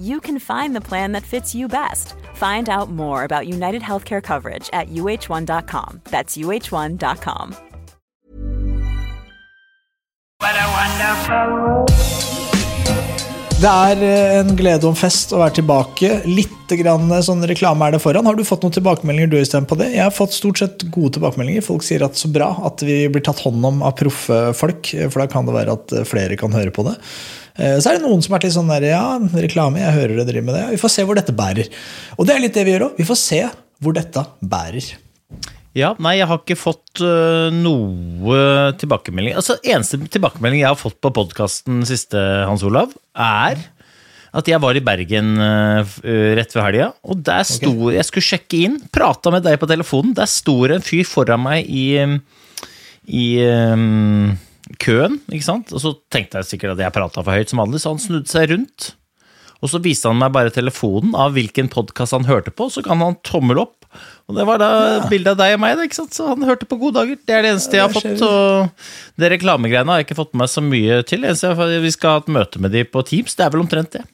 you can find the plan that fits you best. Find out more about United Healthcare coverage at uh1.com. That's uh1.com. Det er eh, en glede og en fest å være tilbake. Litt grann eh, sånn reklame er det foran. Har du fått noen tilbakemeldinger du Øystein, på det? Jeg har fått stort sett gode tilbakemeldinger. Folk sier at så bra at vi blir tatt hånd om av proffe folk, eh, for da kan det være at flere kan høre på det. Så er det noen som vært litt sånn der, ja, reklame, jeg hører dere driver med det. Vi får se hvor dette bærer. Og det er litt det vi gjør òg. Vi får se hvor dette bærer. Ja, nei, jeg har ikke fått uh, noe tilbakemelding. Altså, Eneste tilbakemelding jeg har fått på podkasten siste, Hans Olav, er at jeg var i Bergen uh, rett ved helga, og der sto Jeg skulle sjekke inn, prata med deg på telefonen. Der sto det en fyr foran meg i, i øhm, køen, ikke sant? Og så tenkte jeg sikkert at jeg prata for høyt som vanlig, så han snudde seg rundt. Og så viste han meg bare telefonen av hvilken podkast han hørte på, så kan han tommel opp. Og det var da bilde av deg og meg, da, ikke sant? så han hørte på Gode dager. Det er det eneste jeg har fått. Og det reklamegreiene har jeg ikke fått med meg så mye til. Det vi skal ha et møte med de på Teams, det er vel omtrent det.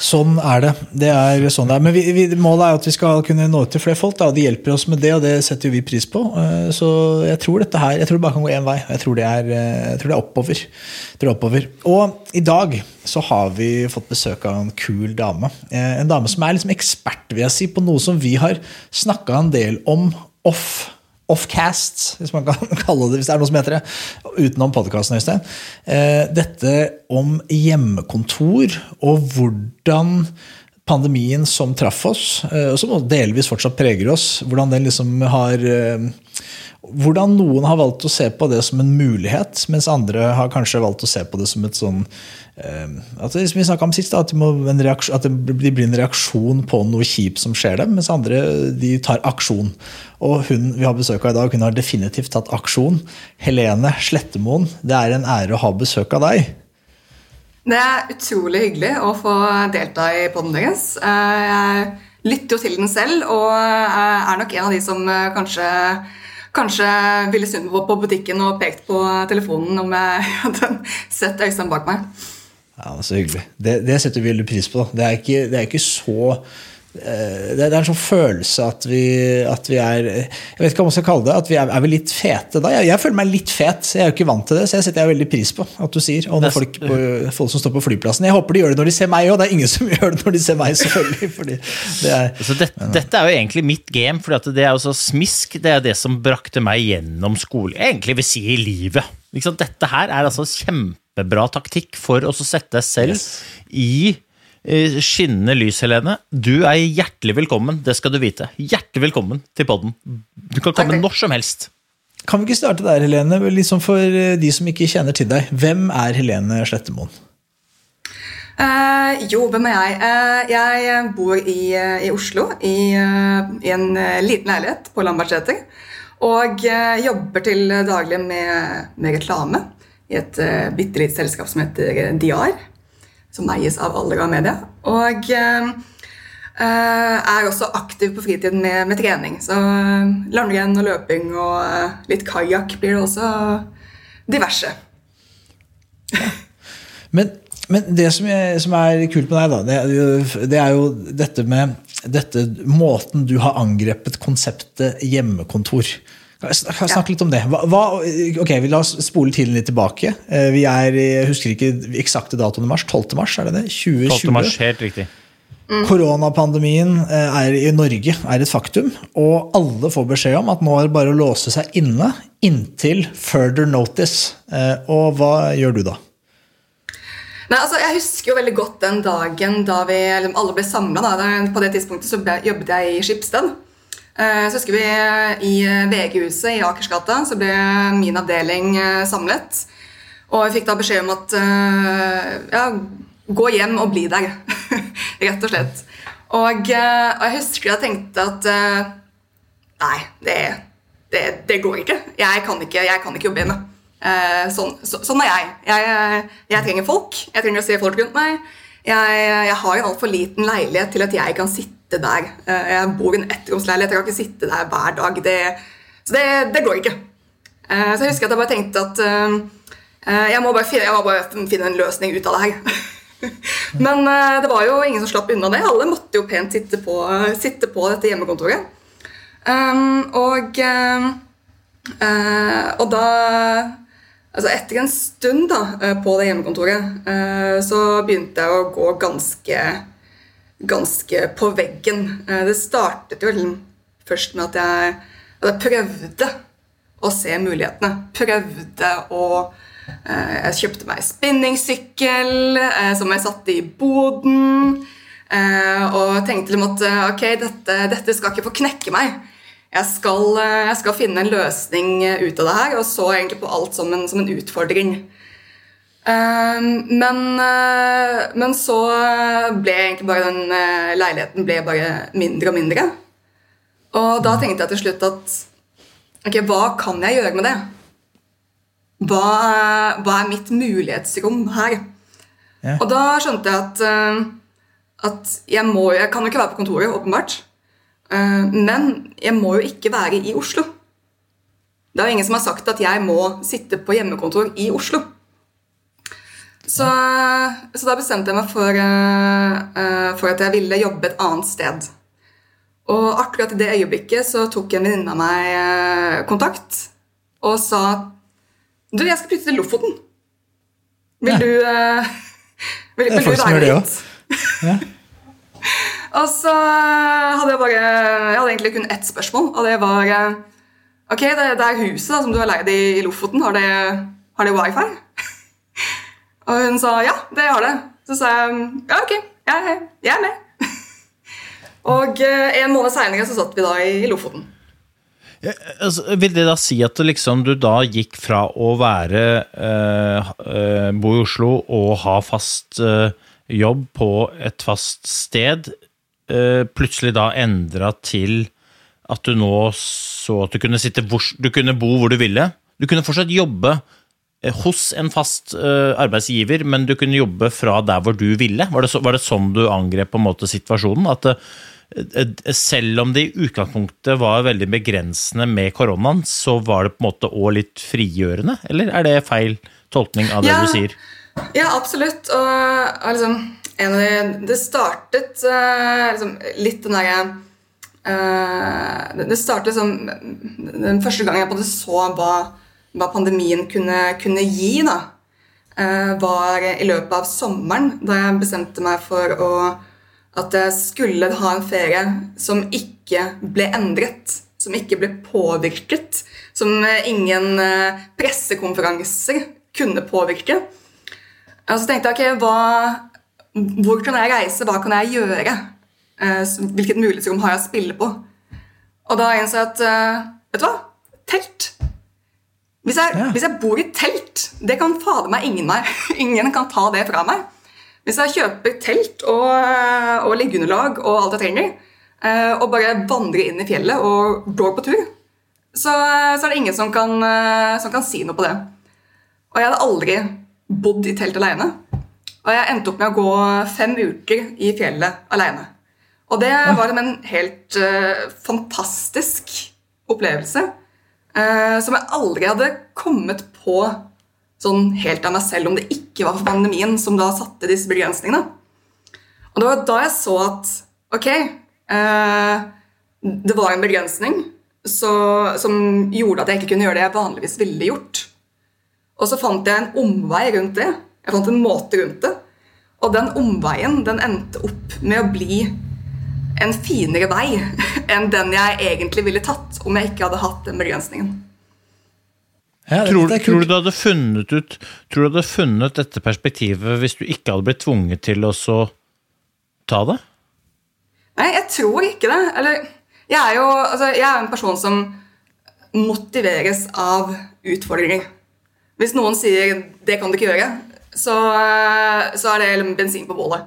Sånn er det. det er sånn det er. Men vi, vi, målet er at vi skal kunne nå ut til flere folk. Da, De hjelper oss med det, og det setter vi pris på. Eh, Så jeg tror dette her, jeg tror det bare kan gå én vei. Jeg tror det er, eh, tror det er oppover. Tror er oppover. Og i dag så har vi fått besøk av en kul dame. Eh, En dame som er liksom ekspert vil jeg si, på noe som vi har snakka en del om off offcast, hvis man kan kalle det hvis det er noe som heter det, utenom podkasten, Øystein. Eh, Dette om hjemmekontor og hvordan pandemien som traff oss, eh, og som delvis fortsatt preger oss, hvordan den liksom har eh, hvordan noen har valgt å se på det som en mulighet, mens andre har kanskje valgt å se på det som et sånn eh, at det, som vi om sist, at, en reaksjon, at det blir en reaksjon på noe kjipt som skjer dem, mens andre de tar aksjon. Og hun vi har besøk av i dag, hun har definitivt tatt aksjon. Helene Slettemoen, det er en ære å ha besøk av deg. Det er utrolig hyggelig å få delta i podden deres. Eh, Jeg lytter jo til den selv, og eh, er nok en av de som eh, kanskje, kanskje ville meg på butikken og pekt på telefonen om jeg hadde sett Øystein bak meg. Ja, Så hyggelig. Det, det setter vi veldig pris på. Det er ikke, det er ikke så det er en sånn følelse at vi, at vi er Jeg vet ikke hva man skal kalle det. At vi er, er vi litt fete da? Jeg, jeg føler meg litt fet. Jeg er jo ikke vant til det, så jeg setter jeg veldig pris på at du sier. Og når folk, på, folk som står på flyplassen Jeg håper de gjør det når de ser meg òg. Det er ingen som gjør det når de ser meg, selvfølgelig. Fordi det er, Så det, Dette er jo egentlig mitt game, for det er jo så smisk. Det er det som brakte meg gjennom skole. Egentlig vil si i livet. Dette her er altså kjempebra taktikk for å sette deg selv Yes. i eh, skinnende lys, Helene. Du er hjertelig velkommen, det skal du vite. Hjertelig velkommen til podden. Du kan komme Takk. når som helst. kan vi ikke starte der, Helene? Liksom for eh, de som ikke kjenner til deg. Hvem er Helene Slettemoen? Eh, jo, hvem er jeg? Eh, jeg bor i, eh, i Oslo, i, eh, i en eh, liten leilighet på Lambertseter. Og eh, jobber til daglig med, med reklame i et uh, bitte lite selskap som heter eh, Diar. Som eies av Allra Media. Og eh, eh, er også aktiv på fritiden med, med trening. Så eh, langrenn og løping og eh, litt kajakk blir det også. Diverse. Men, men det som, jeg, som er kult med deg, da, det det er jo dette med dette, måten du har angrepet konseptet hjemmekontor. Kan jeg snak- kan litt om det? Hva, hva, ok, vi La oss spole tiden litt tilbake. Eh, Vi er, i- Jeg husker ikke eksakte datoen i mars. 12. mars, er det det? 2020? 12. mars, helt riktig. Koronapandemien eh, er i Norge er et faktum, og alle får beskjed om at nå er det bare å låse seg inne inntil further notice. Eh, Og hva gjør du da? Nei, altså, Jeg husker jo veldig godt den dagen da vi liksom, alle ble samla. På det tidspunktet så ble, jobbet jeg i Skipsted. Eh, Så husker vi i eh, VG-huset i Akersgata så ble min avdeling eh, samlet. Og vi fikk da beskjed om at ja, gå hjem og bli der. Rett og slett. Og, og jeg husker jeg tenkte at nei, det, det, det går ikke. Jeg ikke, jeg kan ikke jobbe hjemme. Sånn, så, sånn er jeg. jeg. Jeg trenger folk. Jeg trenger å se folk rundt meg. Jeg, jeg har en altfor liten leilighet til at jeg kan sitte der. Eh, jeg bor i en ettromsleilighet. Jeg kan ikke sitte der hver dag. Det, så det, det går ikke. Eh, så jeg husker at jeg bare tenkte at eh, jeg, må bare finne, jeg må bare finne en løsning ut av det her. Men det var jo ingen som slapp unna det. Alle måtte jo pent sitte på, sitte på dette hjemmekontoret. Um, og, og da Altså Etter en stund da, på det hjemmekontoret så begynte jeg å gå ganske, ganske på veggen. Eh, Det startet jo først med at jeg, at jeg prøvde å se mulighetene. Prøvde å eh, Jeg kjøpte meg spinningsykkel eh, som jeg satte i boden. Og tenkte liksom at ok, dette, dette skal ikke få knekke meg. Jeg skal, jeg skal finne en løsning ut av det her, og så egentlig på alt som en, som en utfordring. Eh, men, eh, men så ble egentlig bare den eh, leiligheten ble bare mindre og mindre. Og da tenkte jeg til slutt at ok, hva kan jeg gjøre med det? Hva, er- hva er mitt mulighetsrom her? Ja. Og da skjønte jeg at, eh, at jeg, må, jeg kan jo ikke være på kontoret, åpenbart. Eh, Men jeg må jo ikke være i Oslo. Det er jo ingen som har sagt at jeg må sitte på hjemmekontor i Oslo. Så, så da bestemte jeg meg for, uh, for at jeg ville jobbe et annet sted. Og akkurat i det øyeblikket så tok en venninne av meg eh, kontakt og sa Du, jeg skal flytte til Lofoten. Vil du uh, Vil, vil du være det litt? Ja. Og så hadde jeg bare Jeg hadde egentlig kun ett spørsmål, og det var Ok, det, det er huset da, som du har leid i, i Lofoten. Har det, har det wifi? Og hun sa ja, det har det. Så sa jeg ja, ok, jeg, jeg er med. og eh, en måned seinere så satt vi da i, Lofoten. Ja, altså, vil det da si at du liksom du da gikk fra å være eh, eh, bo i Oslo og ha fast eh, jobb på et fast sted, eh, plutselig da endra til at du nå så at du kunne hvor Du kunne bo hvor du ville. Du kunne fortsatt jobbe hos en fast eh, arbeidsgiver, men du kunne jobbe fra der hvor du ville. Var det, så, var det sånn du angrep på en måte situasjonen? At eh, eh, selv om det i utgangspunktet var veldig begrensende med koronaen, så var det på en måte òg litt frigjørende? Eller er det feil tolkning av det Ja. du sier? Ja, absolutt. Og, og liksom, en av de, det startet eh, liksom, litt den derre uh, det- Det startet som Den første gangen jeg på en måte så hva, hva pandemien kunne, kunne gi, da, eh, var i løpet av sommeren, da jeg bestemte meg for å, at jeg skulle ha en ferie som ikke ble endret. Som ikke ble påvirket. Som ingen eh, pressekonferanser kunne påvirke. Og så tenkte jeg, ok, hva, hvor kan jeg reise, hva kan jeg gjøre? Eh, Hvilket mulighetsrom har jeg å spille på? Og da innså jeg at Vet du hva? Telt. Hvis jeg, Ja. hvis jeg bor i telt, det kan fader meg ingen meg. Ingen kan ta det fra meg. Hvis jeg kjøper telt og, og liggeunderlag og alt jeg trenger, eh, og bare vandrer inn i fjellet og går på tur, så, så er det ingen som kan, eh, som kan si noe på det. Og jeg hadde aldri bodd i telt alene. Og jeg endte opp med å gå fem uker i fjellet alene. Og det var en helt uh, fantastisk opplevelse som jeg aldri hadde kommet på sånn helt av meg selv om det ikke var for pandemien som da satte disse begrensningene. Og det var da jeg så at ok, eh, det var en begrensning så, som gjorde at jeg ikke kunne gjøre det jeg vanligvis ville gjort. Og så fant jeg en omvei rundt det. Jeg fant en måte rundt det. Og den omveien den endte opp med å bli en finere vei enn den jeg egentlig ville tatt om jeg ikke hadde hatt den begrensningen. Ja, Tror, dette er tror, du du hadde funnet ut Tror du hadde funnet dette perspektivet hvis du ikke hadde blitt tvunget til å så ta det? Nei, jeg tror ikke det. Eller jeg er jo altså, jeg er en person som motiveres av utfordringer. Hvis noen sier 'det kan du ikke gjøre', så, eh, så er det liksom bensin på bålet.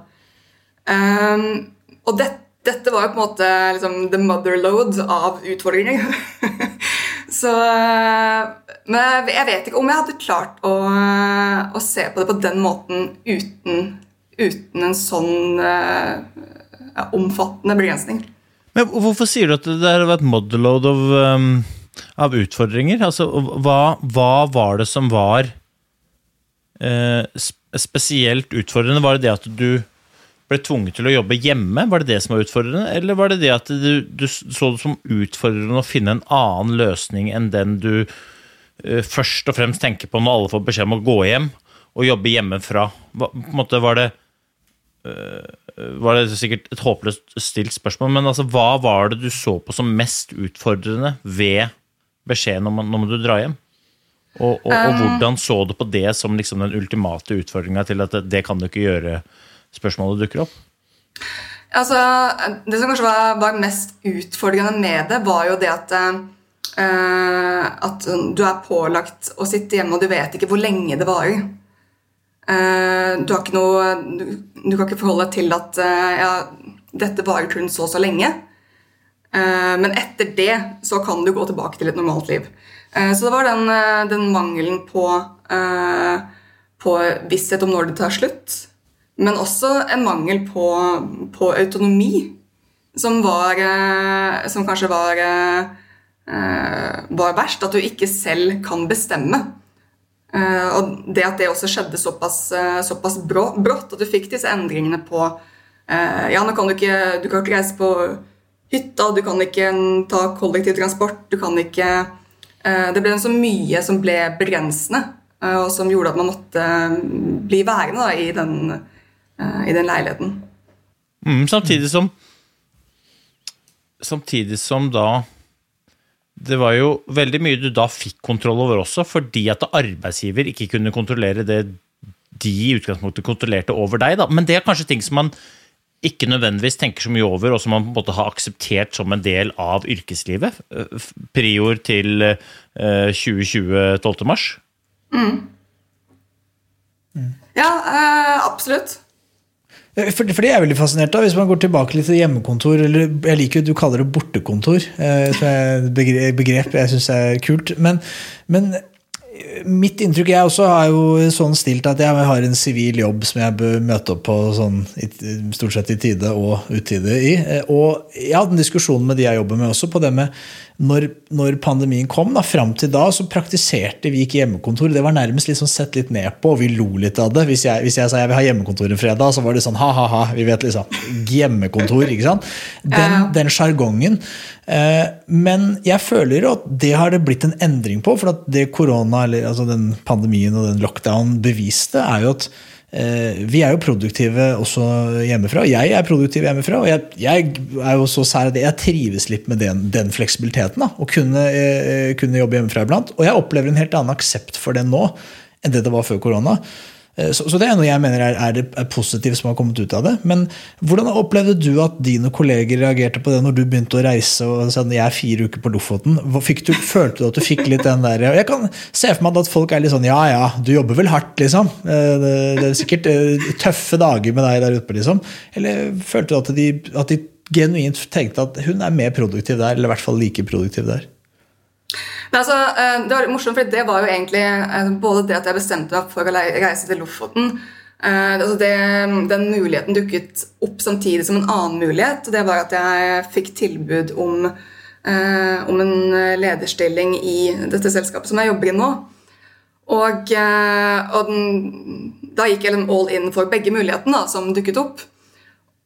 Um, og det, dette var jo på en måte liksom the motherload av utfordringer. så eh, Men jeg- vet ikke om jeg hadde klart å, å se på det på den måten uten, uten en sånn eh, ja, omfattende begrensning. Men hvorfor sier du at det der var et modelload av, um, av utfordringer? Altså, hva, hva var det som var uh, spesielt utfordrende? Var det det at du ble tvunget til å jobbe hjemme? Var det det som var utfordrende? Eller var det det at du, du så det som utfordrende å finne en annen løsning enn den du uh, først og fremst tenker på når alle får beskjed om å gå hjem og jobbe hjemmefra? Hva, på en måte var det var det sikkert et håpløst stilt spørsmål, men altså, hva var det du så på som mest utfordrende ved beskjeden om at nå må du dra hjem? Og, og, og hvordan så du på det som liksom den ultimate utfordringa til at det, det kan du ikke gjøre, spørsmålet dukker opp? Altså, det som kanskje var, var mest utfordrende med det, var jo det at uh, At du er pålagt å sitte hjemme, og du vet ikke hvor lenge det varer. Uh, du noe Du, du kan ikke forholde deg til at uh, ja, dette varer kun så og så lenge. Men etter det så kan du gå tilbake til et normalt liv. Så det var den, den mangelen på, på visshet om når det tar slutt. Men også en mangel på, på autonomi, som var eh, Som kanskje var, eh, var verst. At du ikke selv kan bestemme. Eh, og det at det også skjedde såpass, såpass brått, at du fikk disse endringene på Ja, nå kan du ikke Du kan ikke reise på hytta, du kan ikke ta kollektivtransport, du kan ikke Det ble så mye som ble begrensende, og som gjorde at man måtte eh, bli værende da, i, den, eh, i den leiligheten. Mm, samtidig som Samtidig som da Det var jo veldig mye du da fikk kontroll over også, fordi at arbeidsgiver ikke kunne kontrollere det de i utgangspunktet kontrollerte over deg. Da. Men det er kanskje ting som man ikke nødvendigvis tenker så mye over, og som man på en måte har akseptert som en del av yrkeslivet. Eh, Prior til eh, 2020 12. mars. Ja, eh, absolutt. Eh, For, for det er jeg veldig fascinert av. Hvis man går tilbake litt til hjemmekontor, eller jeg liker jo du kaller det bortekontor, eh, som er begrep jeg syns er kult. Men, men eh, mitt inntrykk Jeg også har jo sånn stilt at jeg har en sivil jobb som jeg bør møte opp på sånn, stort sett i tide og utide i. Og jeg hadde en diskusjon med de jeg jobber med også, på det med når, når pandemien kom, da, fram til da, så praktiserte vi ikke hjemmekontor. Det var nærmest liksom sett litt ned på, og vi lo litt av det. Hvis jeg, hvis jeg sa jeg vil ha hjemmekontor en fredag, så var det sånn ha-ha-ha. Vi vet liksom Hjemmekontor, ikke sant? Den, den sjargongen. Eh, men jeg føler at det har det blitt en endring på. For det korona, eller altså den pandemien og den lockdown beviste, er jo at Vi er jo produktive også hjemmefra. Jeg er produktiv hjemmefra, og jeg, jeg er jo så sær at jeg trives litt med den, den fleksibiliteten. Da, å kunne, eh, kunne jobbe hjemmefra iblant. Og jeg opplever en helt annen aksept for det nå enn det det var før korona. Eh, Så, så det er noe jeg mener er, er det positivt som har kommet ut av det. Men hvordan opplevde du at dine kolleger reagerte på det når du begynte å reise og sa jeg er fire uker på Lofoten? Du, følte du at du fikk litt den der Jeg kan se for meg at folk er litt sånn ja ja, du jobber vel hardt, liksom. Eh, Det, det er sikkert eh, tøffe dager med deg der ute, liksom. Eller følte du at de, at de genuint tenkte at hun er mer produktiv der, eller i hvert fall like produktiv der? Men altså, eh, det var morsomt, for det var jo egentlig eh, både det at jeg bestemte meg for å reise til Lofoten eh, altså det, Den muligheten dukket opp samtidig som en annen mulighet. og Det var at jeg fikk tilbud om, om en lederstilling i dette selskapet som jeg jobber i nå. Og, og den, da gikk jeg liksom all in for begge mulighetene som dukket opp.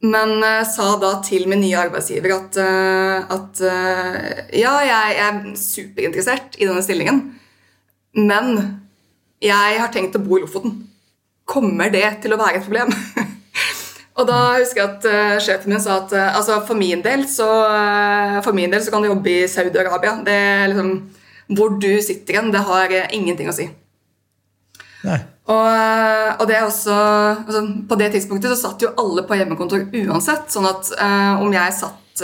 Men uh, sa da til min nye arbeidsgiver at, uh, at uh, ja, jeg, jeg er superinteressert i denne stillingen, men jeg har tenkt å bo i Lofoten. Kommer det til å være et problem? Og da husker jeg at sjefen min sa at altså for, min så, for min del så kan du jobbe i Saudi-Arabia. Liksom, Hvor du sitter hen, det har ingenting å si. Og, og, det er også, altså, På det tidspunktet så satt jo alle på hjemmekontor uansett. sånn at om jeg satt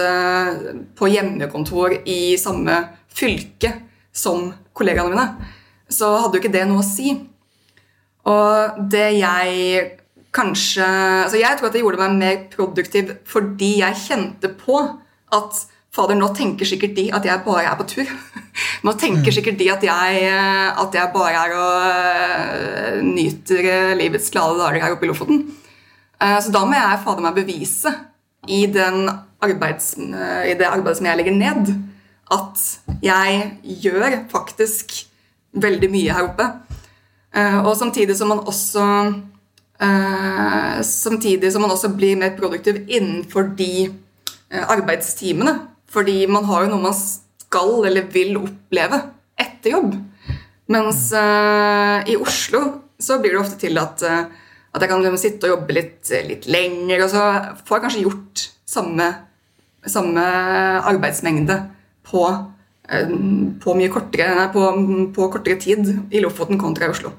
på hjemmekontor i samme fylke som kollegaene mine, så hadde jo ikke det noe å si. Og det jeg kanskje altså Jeg tror at det gjorde meg mer produktiv fordi jeg kjente på at Fader, nå tenker sikkert de at jeg bare er på tur. Nå tenker mm. sikkert de at jeg, at jeg bare er og uh, nyter livets glade dager her oppe i Lofoten. Så da må jeg fader meg bevise i, arbeids, i det arbeidet som jeg legger ned, at jeg gjør faktisk veldig mye her oppe. og samtidig som man også samtidig som man også blir mer produktiv innenfor de arbeidstimene. Fordi man har jo noe man skal eller vil oppleve etter jobb. Mens uh, i Oslo så blir det ofte til at, at jeg kan liksom sitte og jobbe litt, litt, lenger, og så får jeg kanskje gjort samme, samme arbeidsmengde på, på mye kortere, på, på kortere tid i Lofoten kontra i Oslo.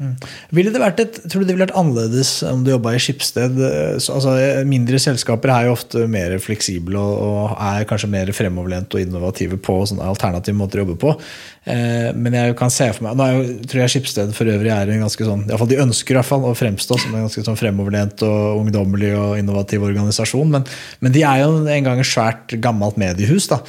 Mm. Ville det vært et, tror du det ville vært annerledes om du jobba i skipssted? Altså, mindre selskaper er jo ofte mer fleksible og, er kanskje mer fremoverlent og innovative på sånne alternative måter å jobbe på. Eh, men jeg kan se for meg Nå jo, tror jeg Skipsted for øvrig er en ganske sånn i fall De ønsker i hvert fall å fremstå som en ganske sånn fremoverlent og ungdommelig og innovativ organisasjon, men, men de er jo en gang et svært gammelt mediehus. da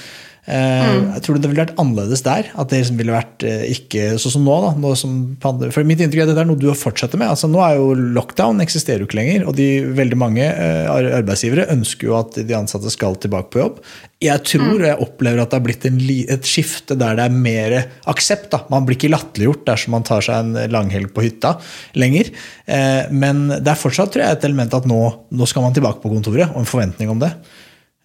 Mm. Jeg tror det ville vært annerledes der. At det liksom ville vært eh, ikke sånn som nå. Da, nå som for Mitt inntrykk er at dette er noe du har fortsatt med. Altså, nå er jo Lockdown eksisterer jo ikke lenger, og de veldig mange eh, arbeidsgivere ønsker jo at de ansatte skal tilbake på jobb. Jeg tror og mm. jeg opplever at det har blitt en, et skifte der det er mer aksept. Da. Man blir ikke latterliggjort dersom man tar seg en langhelg på hytta lenger. Men det er fortsatt tror jeg, et element at nå, nå skal man tilbake på kontoret, og en forventning om det.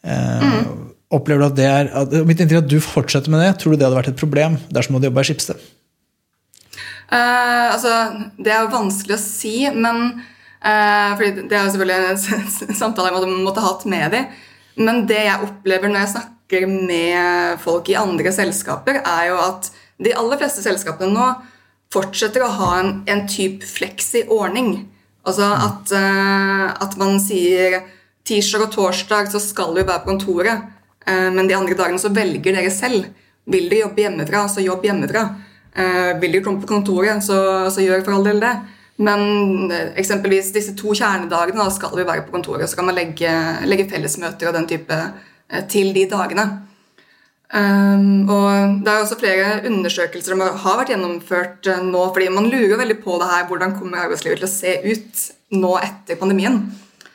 Mm. Opplever du at det er, at, Mitt inntrykk er at du fortsetter med det. Tror du det hadde vært et problem dersom du hadde jobba i Skipsted? Uh, altså, det er jo vanskelig å si, men uh, fordi Det er jo selvfølgelig en samtale jeg måtte, måtte hatt med dem. Men det jeg opplever når jeg snakker med folk i andre selskaper, er jo at de aller fleste selskapene nå fortsetter å ha en, en type fleksi ordning. Altså at, uh, at man sier tirsdag og torsdag så skal vi være på kontoret. Eh, men de andre dagene så velger dere selv. Vil dere jobbe hjemmefra, så jobb hjemmefra. Eh, vil dere komme på kontoret, så, så, gjør for all del det. Men eh, eksempelvis disse to kjernedagene da skal vi være på kontoret. Så kan man legge, legge fellesmøter og den type til de dagene. Um, og Det er også flere undersøkelser som har vært gjennomført nå, fordi man lurer veldig på det her, hvordan kommer arbeidslivet til å se ut nå etter pandemien.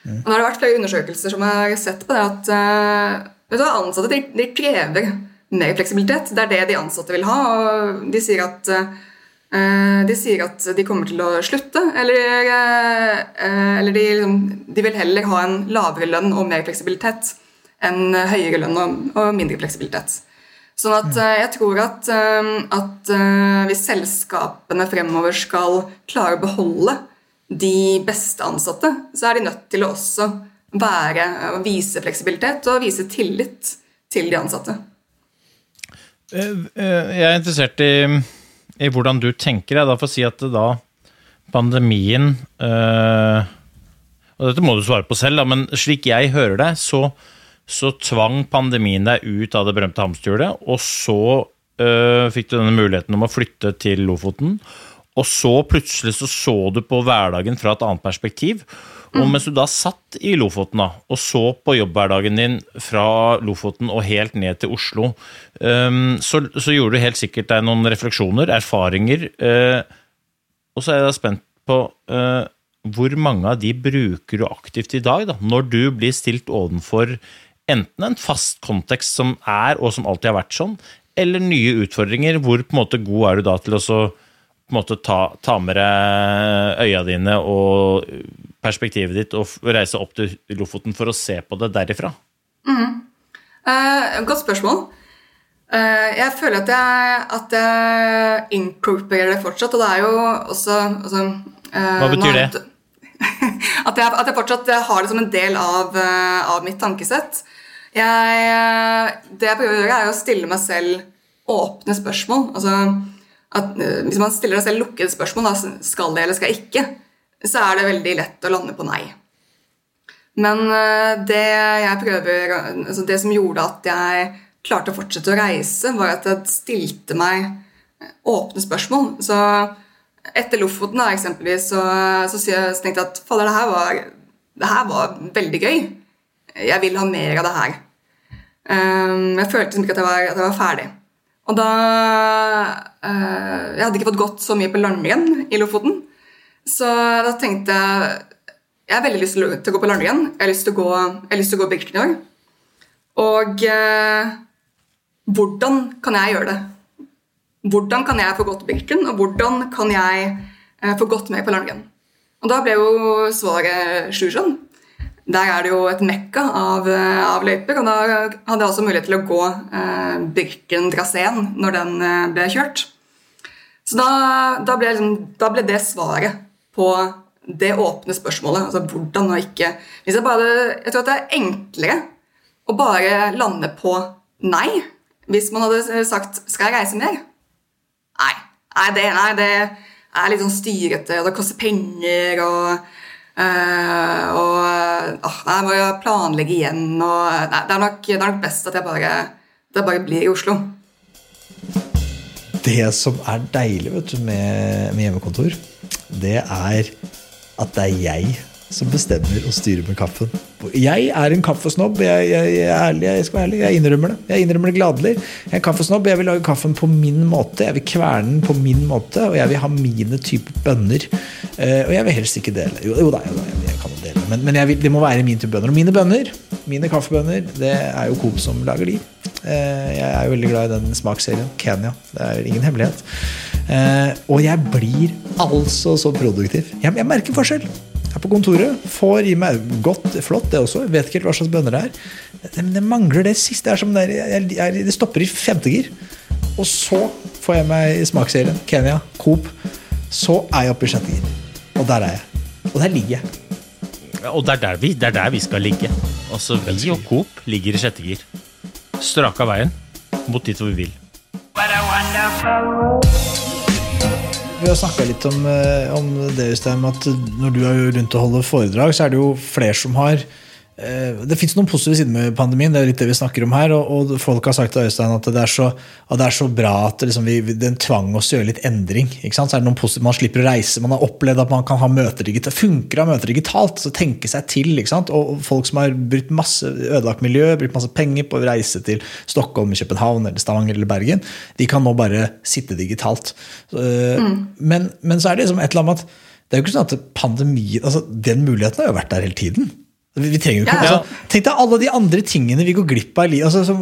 Mm. Og da har det vært flere undersøkelser som har sett på det at uh, Vet du, Ansatte de, de krever mer fleksibilitet. Det er det de ansatte vil ha. og De sier at, uh, de, sier at de kommer til å slutte, eller, uh, eller de, liksom, de, vil heller ha en lavere lønn og mer fleksibilitet enn høyere lønn og, og mindre fleksibilitet. Sånn at uh, jeg tror at, at hvis selskapene fremover skal klare å beholde de beste ansatte, så er de nødt til å også være, vise fleksibilitet og vise tillit til de ansatte. Eh, eh, jeg er interessert i, i hvordan du tenker. Jeg da får si at da pandemien øh, Og dette må du svare på selv, da, men slik jeg hører det, så, så tvang pandemien deg ut av det berømte hamsterhjulet, og så øh, fikk du denne muligheten om å flytte til Lofoten. Og så plutselig så, så du på hverdagen fra et annet perspektiv. Og mens du da satt i Lofoten da, og så på jobbhverdagen din fra Lofoten og helt ned til Oslo, um, så, så, gjorde du helt sikkert deg noen refleksjoner, erfaringer. Uh, og så er jeg da spent på uh, hvor mange av de bruker du aktivt i dag, da, når du blir stilt ovenfor enten en fast kontekst som er og som alltid har vært sånn, eller nye utfordringer. Hvor på en måte god er du da til å så, på en måte ta, ta med deg øya dine og perspektivet ditt og reise opp til Lofoten for å se på det derifra? Mm. Eh, godt spørsmål. Eh, jeg føler at jeg, at jeg incorporerer det fortsatt, og det er jo også altså, eh, Hva betyr det? at, jeg, at jeg fortsatt har det som en del av, eh, av mitt tankesett. Jeg, eh, det jeg prøver å gjøre, er å stille meg selv åpne spørsmål. Altså, at, eh, hvis man stiller seg selv lukkede spørsmål, da, skal det eller skal ikke, så er det veldig lett å lande på nei. Men det jeg prøver, altså det som gjorde at jeg klarte å fortsette å reise, var at jeg stilte meg åpne spørsmål. Så etter Lofoten da, eksempelvis, så, så, tenkte jeg at fader, det det her var veldig gøy. Jeg vil ha mer av det her. Um, jeg følte liksom ikke at jeg, var, at jeg var ferdig. Og da uh, Jeg hadde ikke fått gått så mye på langrenn i Lofoten. Så da tenkte jeg jeg har veldig lyst til å, gå på langrenn. Jeg har lyst til å gå, gå Birken i dag. Og uh, hvordan kan jeg gjøre det? Hvordan kan jeg få gått Birken, og hvordan kan jeg uh, få gått med på langrenn? Og da ble jo svaret Sjusjøen. Der er det jo et mekka av, eh, av løyper, og da hadde jeg også mulighet til å gå eh, Birken-traseen når den eh, ble kjørt. Så da, da, ble liksom, da, ble det svaret på det åpne spørsmålet. Altså hvordan og ikke jeg bare Jeg tror at det er enklere å bare lande på nei. Hvis man hadde sagt 'skal jeg reise mer'? Nei. Nei, det, nei, det er litt sånn styrete, og det koster penger og Uh, og uh, jeg må jo planlegge igjen. Og, nei, det, er nok, det, er nok, best at jeg bare, det bare blir i Oslo. Det som er deilig vet du, med, med hjemmekontor, det er at det er jeg som bestemmer og styrer med kaffen. Jeg er en kaffesnobb. Jeg, jeg, jeg, ærlig, jeg skal være ærlig, jeg innrømmer det. Jeg innrømmer det gladelig. Jeg er en kaffesnobb. Jeg vil lage kaffen på min måte. Jeg vil kverne den på min måte, og jeg vil ha mine typer bønner. Uh, og jeg vil helst ikke dele. Jo, jo da, jo da jeg, kan dele, men, men vil, det må være min type bønner. Og mine bønner, mine kaffebønner, det er jo Coop som lager de. Uh, jeg er jo veldig glad i den smaksserien. Kenya. Det er ingen hemmelighet. Uh, og jeg blir altså så produktiv. Jeg merker forskjell er på kontoret. Får i meg godt, flott, det også. Vet ikke helt hva slags bønner det er. Men det mangler det siste. Det, er som det, er, jeg, det stopper i femte gir. Og så får jeg meg smaksserien. Kenya, Coop. Så er jeg oppe i sjette gir. Og der er jeg. Og der ligger jeg. Og det er der vi, det er der vi skal ligge. Altså Vi og Coop ligger i sjette gir. Strak av veien mot dit hvor vi vil. What a wonderful vi har snakka litt om, eh, om det, Øystein, at når du er rundt og holder foredrag, så er det jo flere som har det fins noen positive sider med pandemien, det er litt det vi snakker om her. Og, folk har sagt til Øystein at det er så, det er så bra at liksom vi, den tvang oss til å gjøre litt endring. Så er det noen positive, Man slipper å reise, man har opplevd at man kan ha møter digitalt. Funker å ha møter digitalt? så Tenke seg til. Og folk som har brukt masse ødelagt miljø, brukt masse penger på å reise til Stockholm, København, eller Stavanger eller Bergen, de kan nå bare sitte digitalt. Eh, mm. Men, men, så er det liksom et eller annet at det er jo ikke sånn at pandemien, altså Den muligheten har jo vært der hele tiden. Vi trenger ikke, ja. Altså, tenk deg alle de andre tingene vi går glipp av. Altså,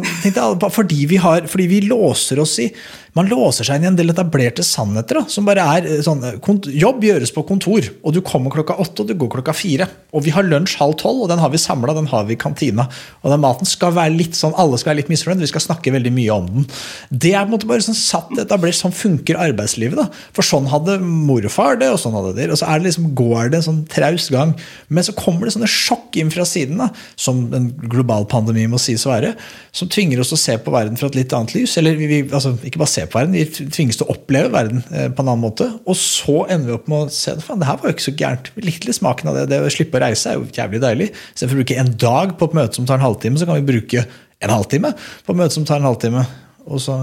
fordi, vi har, fordi vi låser oss i man låser seg inn i en del etablerte sannheter. Da, som bare er eh, sånn, Jobb gjøres på kontor, og du kommer klokka åtte og du går klokka fire. Og vi har lunsj halv tolv, og den har vi samla, den har vi i kantina. Og den maten skal være litt sånn, alle skal være litt misfornøyd, vi skal snakke veldig mye om den. Det er på en måte bare sånn satt etablert, sånn funker arbeidslivet. da, For sånn hadde mor og far det, og sånn hadde dere. Og så er det liksom, går det en sånn traus gang. Men så kommer det sånne sjokk inn fra siden, da, som en global pandemi må sies å være, som tvinger oss å se på verden fra et litt annet lys. eller vi, altså, ikke bare se se på verden, vi tvinges til å oppleve verden eh, på en annen måte. Og så ender vi opp med å se at det her var jo ikke så gærent. Vi likte litt smaken av det. Det å slippe å reise er jo jævlig deilig. Istedenfor å bruke en dag på et møte som tar en halvtime, så kan vi bruke en halvtime på et møte som tar en halvtime. Og så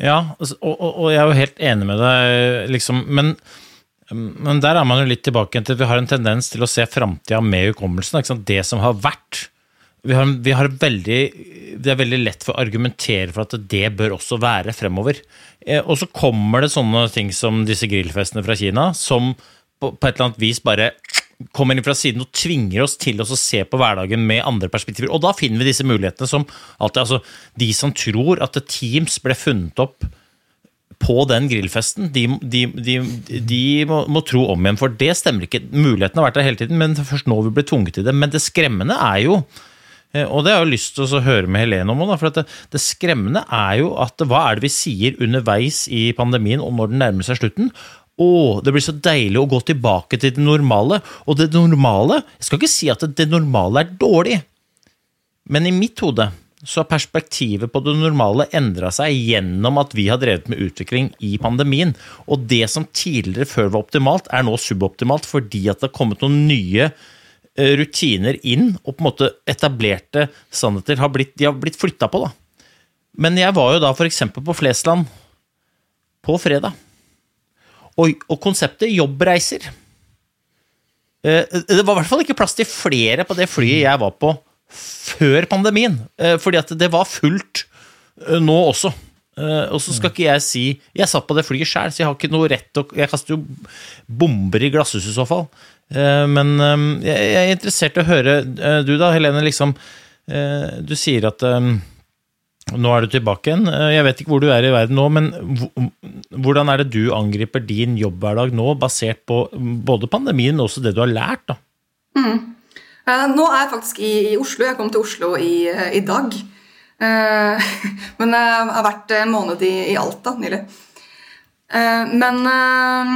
ja, og, og, og, jeg er jo helt enig med deg, liksom. Men, men der er man jo litt tilbake til at vi har en tendens til å se framtida med hukommelsen. Det som har vært vi har, vi har veldig, det er veldig lett for å argumentere for at det bør også være fremover. Eh, og så kommer det sånne ting som disse grillfestene fra Kina, som på, på et eller annet vis bare kommer inn fra siden og tvinger oss til å se på hverdagen med andre perspektiver. Og da finner vi disse mulighetene som alltid altså, De som tror at Teams ble funnet opp på den grillfesten, de, de, de, de må, må, tro om igjen, for det stemmer ikke. Muligheten har vært der hele tiden, men først nå vi ble tvunget til det. Men det skremmende er jo og det har jeg lyst til å høre med Helene om. For det, det, skremmende er jo at hva er det vi sier underveis i pandemien og når den nærmer seg slutten? å, det blir så deilig å gå tilbake til det normale. Og det normale Jeg skal ikke si at det normale er dårlig, men i mitt hode så har perspektivet på det normale endra seg gjennom at vi har drevet med utvikling i pandemien. Og det som tidligere før var optimalt, er nå suboptimalt fordi at det har kommet noen nye eh, rutiner inn, og på en måte etablerte sannheter har blitt, de har blitt flytta på. da. Men jeg var jo da f.eks. på Flesland på fredag. Og, og konseptet jobbreiser eh, Det var i hvert fall ikke plass til flere på det flyet jeg var på før pandemien. eh, Fordi at det var fullt eh, nå også. Eh, Og så skal ikke jeg si Jeg satt på det flyet sjøl, så jeg har ikke noe rett til å Jeg kaster jo bomber i glasshuset i så fall. Eh, Men eh, jeg er interessert i å høre eh, du, da, Helene. liksom eh, Du sier at eh, nå er du tilbake igjen. Jeg vet ikke hvor du er i verden nå, men hvordan er det du angriper din jobbhverdag nå, basert på både pandemien og også det du har lært? da? Mm. Nå er jeg faktisk i, i Oslo. Jeg kom til Oslo i, i dag. Men jeg har vært en måned i, i Alta nylig. Eh, Men eh,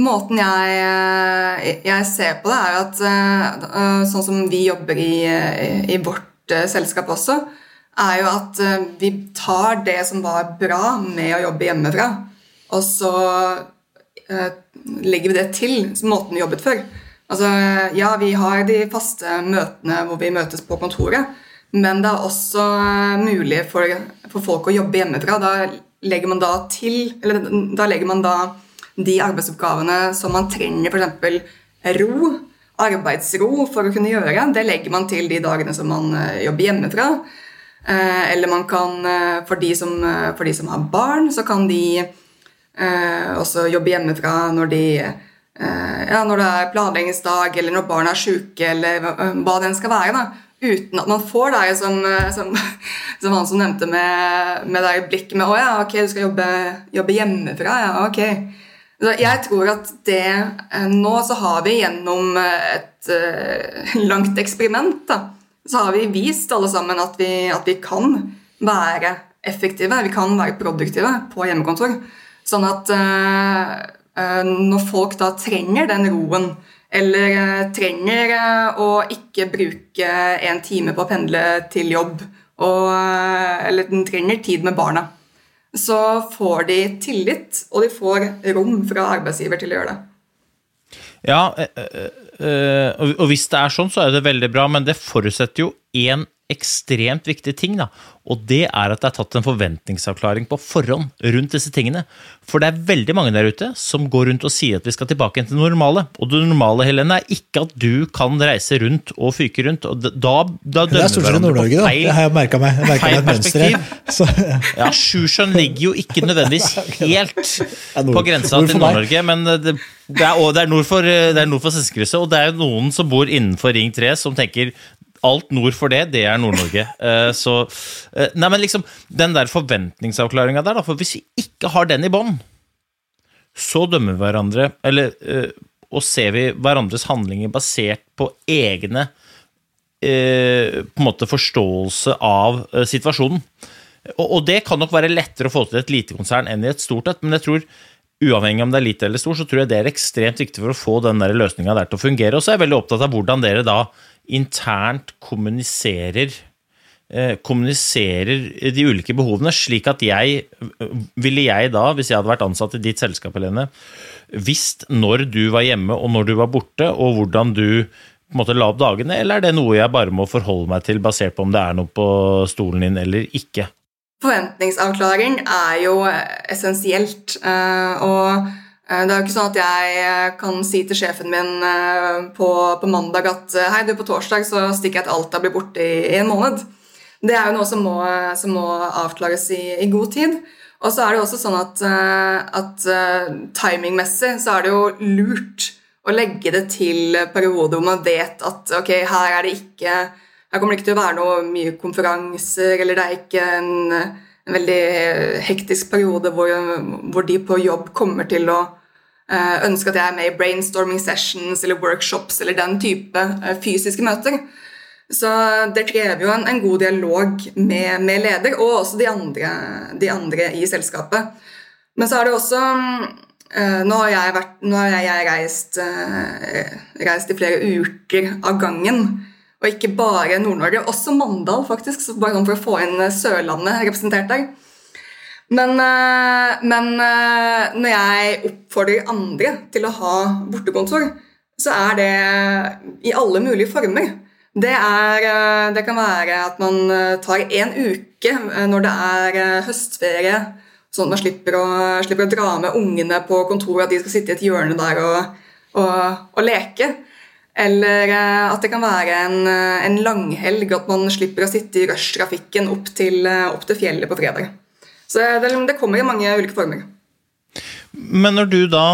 måten jeg, jeg ser på det, er at eh, sånn som vi jobber i, i vårt eh, selskap også, er jo at eh, vi tar det som var bra med å jobbe hjemmefra, og så eh, legger vi det til måten vi jobbet før. Altså, ja, vi har de faste møtene hvor vi møtes på kontoret, men det er også eh, mulig for, for folk å jobbe hjemmefra. Da legger man da til Eller da legger man da de arbeidsoppgavene som man trenger, f.eks. ro, arbeidsro, for å kunne gjøre, det legger man til de dagene som man eh, jobber hjemmefra. Eh, eller man kan, eh, for de, som, for de som har barn, så kan de også jobbe hjemmefra når de ja, når det er planleggingsdag, eller når barna er sjuke, eller hva, det skal være. da, Uten at man får det som, som, som han som nevnte med, med det blikket med 'Å ja, ok, du skal jobbe, jobbe hjemmefra'. ja, ok. Jeg tror at det eh, Nå så har vi gjennom et eh, langt eksperiment da, så har vi vist alle sammen at vi, at vi kan være effektive, vi kan være produktive på hjemmekontor. Sånn at eh, når folk da trenger den roen, eller eh, trenger eh, å ikke bruke en time på å pendle til jobb, og, eh, eller den trenger tid med barna, så får de tillit, og de får rom fra arbeidsgiver til å gjøre det. Ja, og hvis det er sånn, så er det veldig bra, men det forutsetter jo én ekstremt viktig ting, da, og det er at det er tatt en forventningsavklaring på forhånd rundt disse tingene. For det er veldig mange der ute som går rundt og sier at vi skal tilbake til det normale. Og det normale, Helene, er ikke at du kan reise rundt og fyke rundt. og da, da Det dømmer er sett hverandre på da. feil- Det har jeg merka meg. Jeg merket feil her. Så, Ja, Sjusjøen ligger jo ikke nødvendigvis helt på grensa til. Nord-Norge, men det, det, er, det er nord for, det er nord for Sessekrysset, og det er jo noen som bor innenfor Ring 3 som tenker alt nord for det, det er Nord-Norge. Eh, Så eh, Nei, men liksom, den der forventningsavklaringa der, da, for hvis vi ikke har den i bånn, så dømmer vi hverandre, eller eh, og ser vi hverandres handlinger basert på egne på en måte forståelse av situasjonen. Og, og det kan nok være lettere å få til et lite konsern enn i et stort et, men jeg tror uavhengig om det er lite eller stort, så tror jeg det er ekstremt viktig for å få den løsninga der til å fungere. Og så er jeg veldig opptatt av hvordan dere da internt kommuniserer eh, kommuniserer de ulike behovene, slik at jeg Ville jeg da, hvis jeg hadde vært ansatt i ditt selskap, Helene, visst når du var hjemme og når du var borte, og hvordan du på en måte la opp dagene, eller er det noe jeg bare må forholde meg til, basert på om det er noe på stolen din eller ikke? Forventningsavklaring er jo essensielt. eh, Og eh, det er jo ikke sånn at jeg kan si til sjefen min eh, på, på mandag at eh, hei, du, på torsdag så stikker jeg til Alta og blir borte i, i en måned. Det er jo noe som må, som må avklares i, i god tid. Og så er det også sånn at, eh, at eh, timingmessig så er det jo lurt å legge det til perioder hvor man vet at ok, her er det ikke her kommer det ikke til å være noe mye konferanser, eller det er ikke en, en veldig hektisk periode hvor, hvor de på jobb kommer til å eh, ønske at jeg er med i brainstorming sessions eller workshops eller den type eh, fysiske møter. Så det krever jo en, en god dialog med, med leder og også de andre, de andre i selskapet. Men så er det også eh, nå har jeg, vært, nå har jeg reist, reist i flere uker av gangen. Og ikke bare Nord-Norge, også Mandal, faktisk, bare sånn for å få inn Sørlandet representert der. Men, eh, men eh, når jeg oppfordrer andre til å ha bortekontor, så er det i alle mulige former. Det, er, eh, det kan være at man tar en uke når det er høstferie, sånn at man slipper å, slipper å dra med ungene på kontoret, at de skal sitte i et hjørne der og, og, og leke. Eller at det kan være en, en langhelg, at man slipper å sitte i rushtrafikken opp, opp til fjellet på fredag. Så det, det kommer i mange ulike former. Men når du da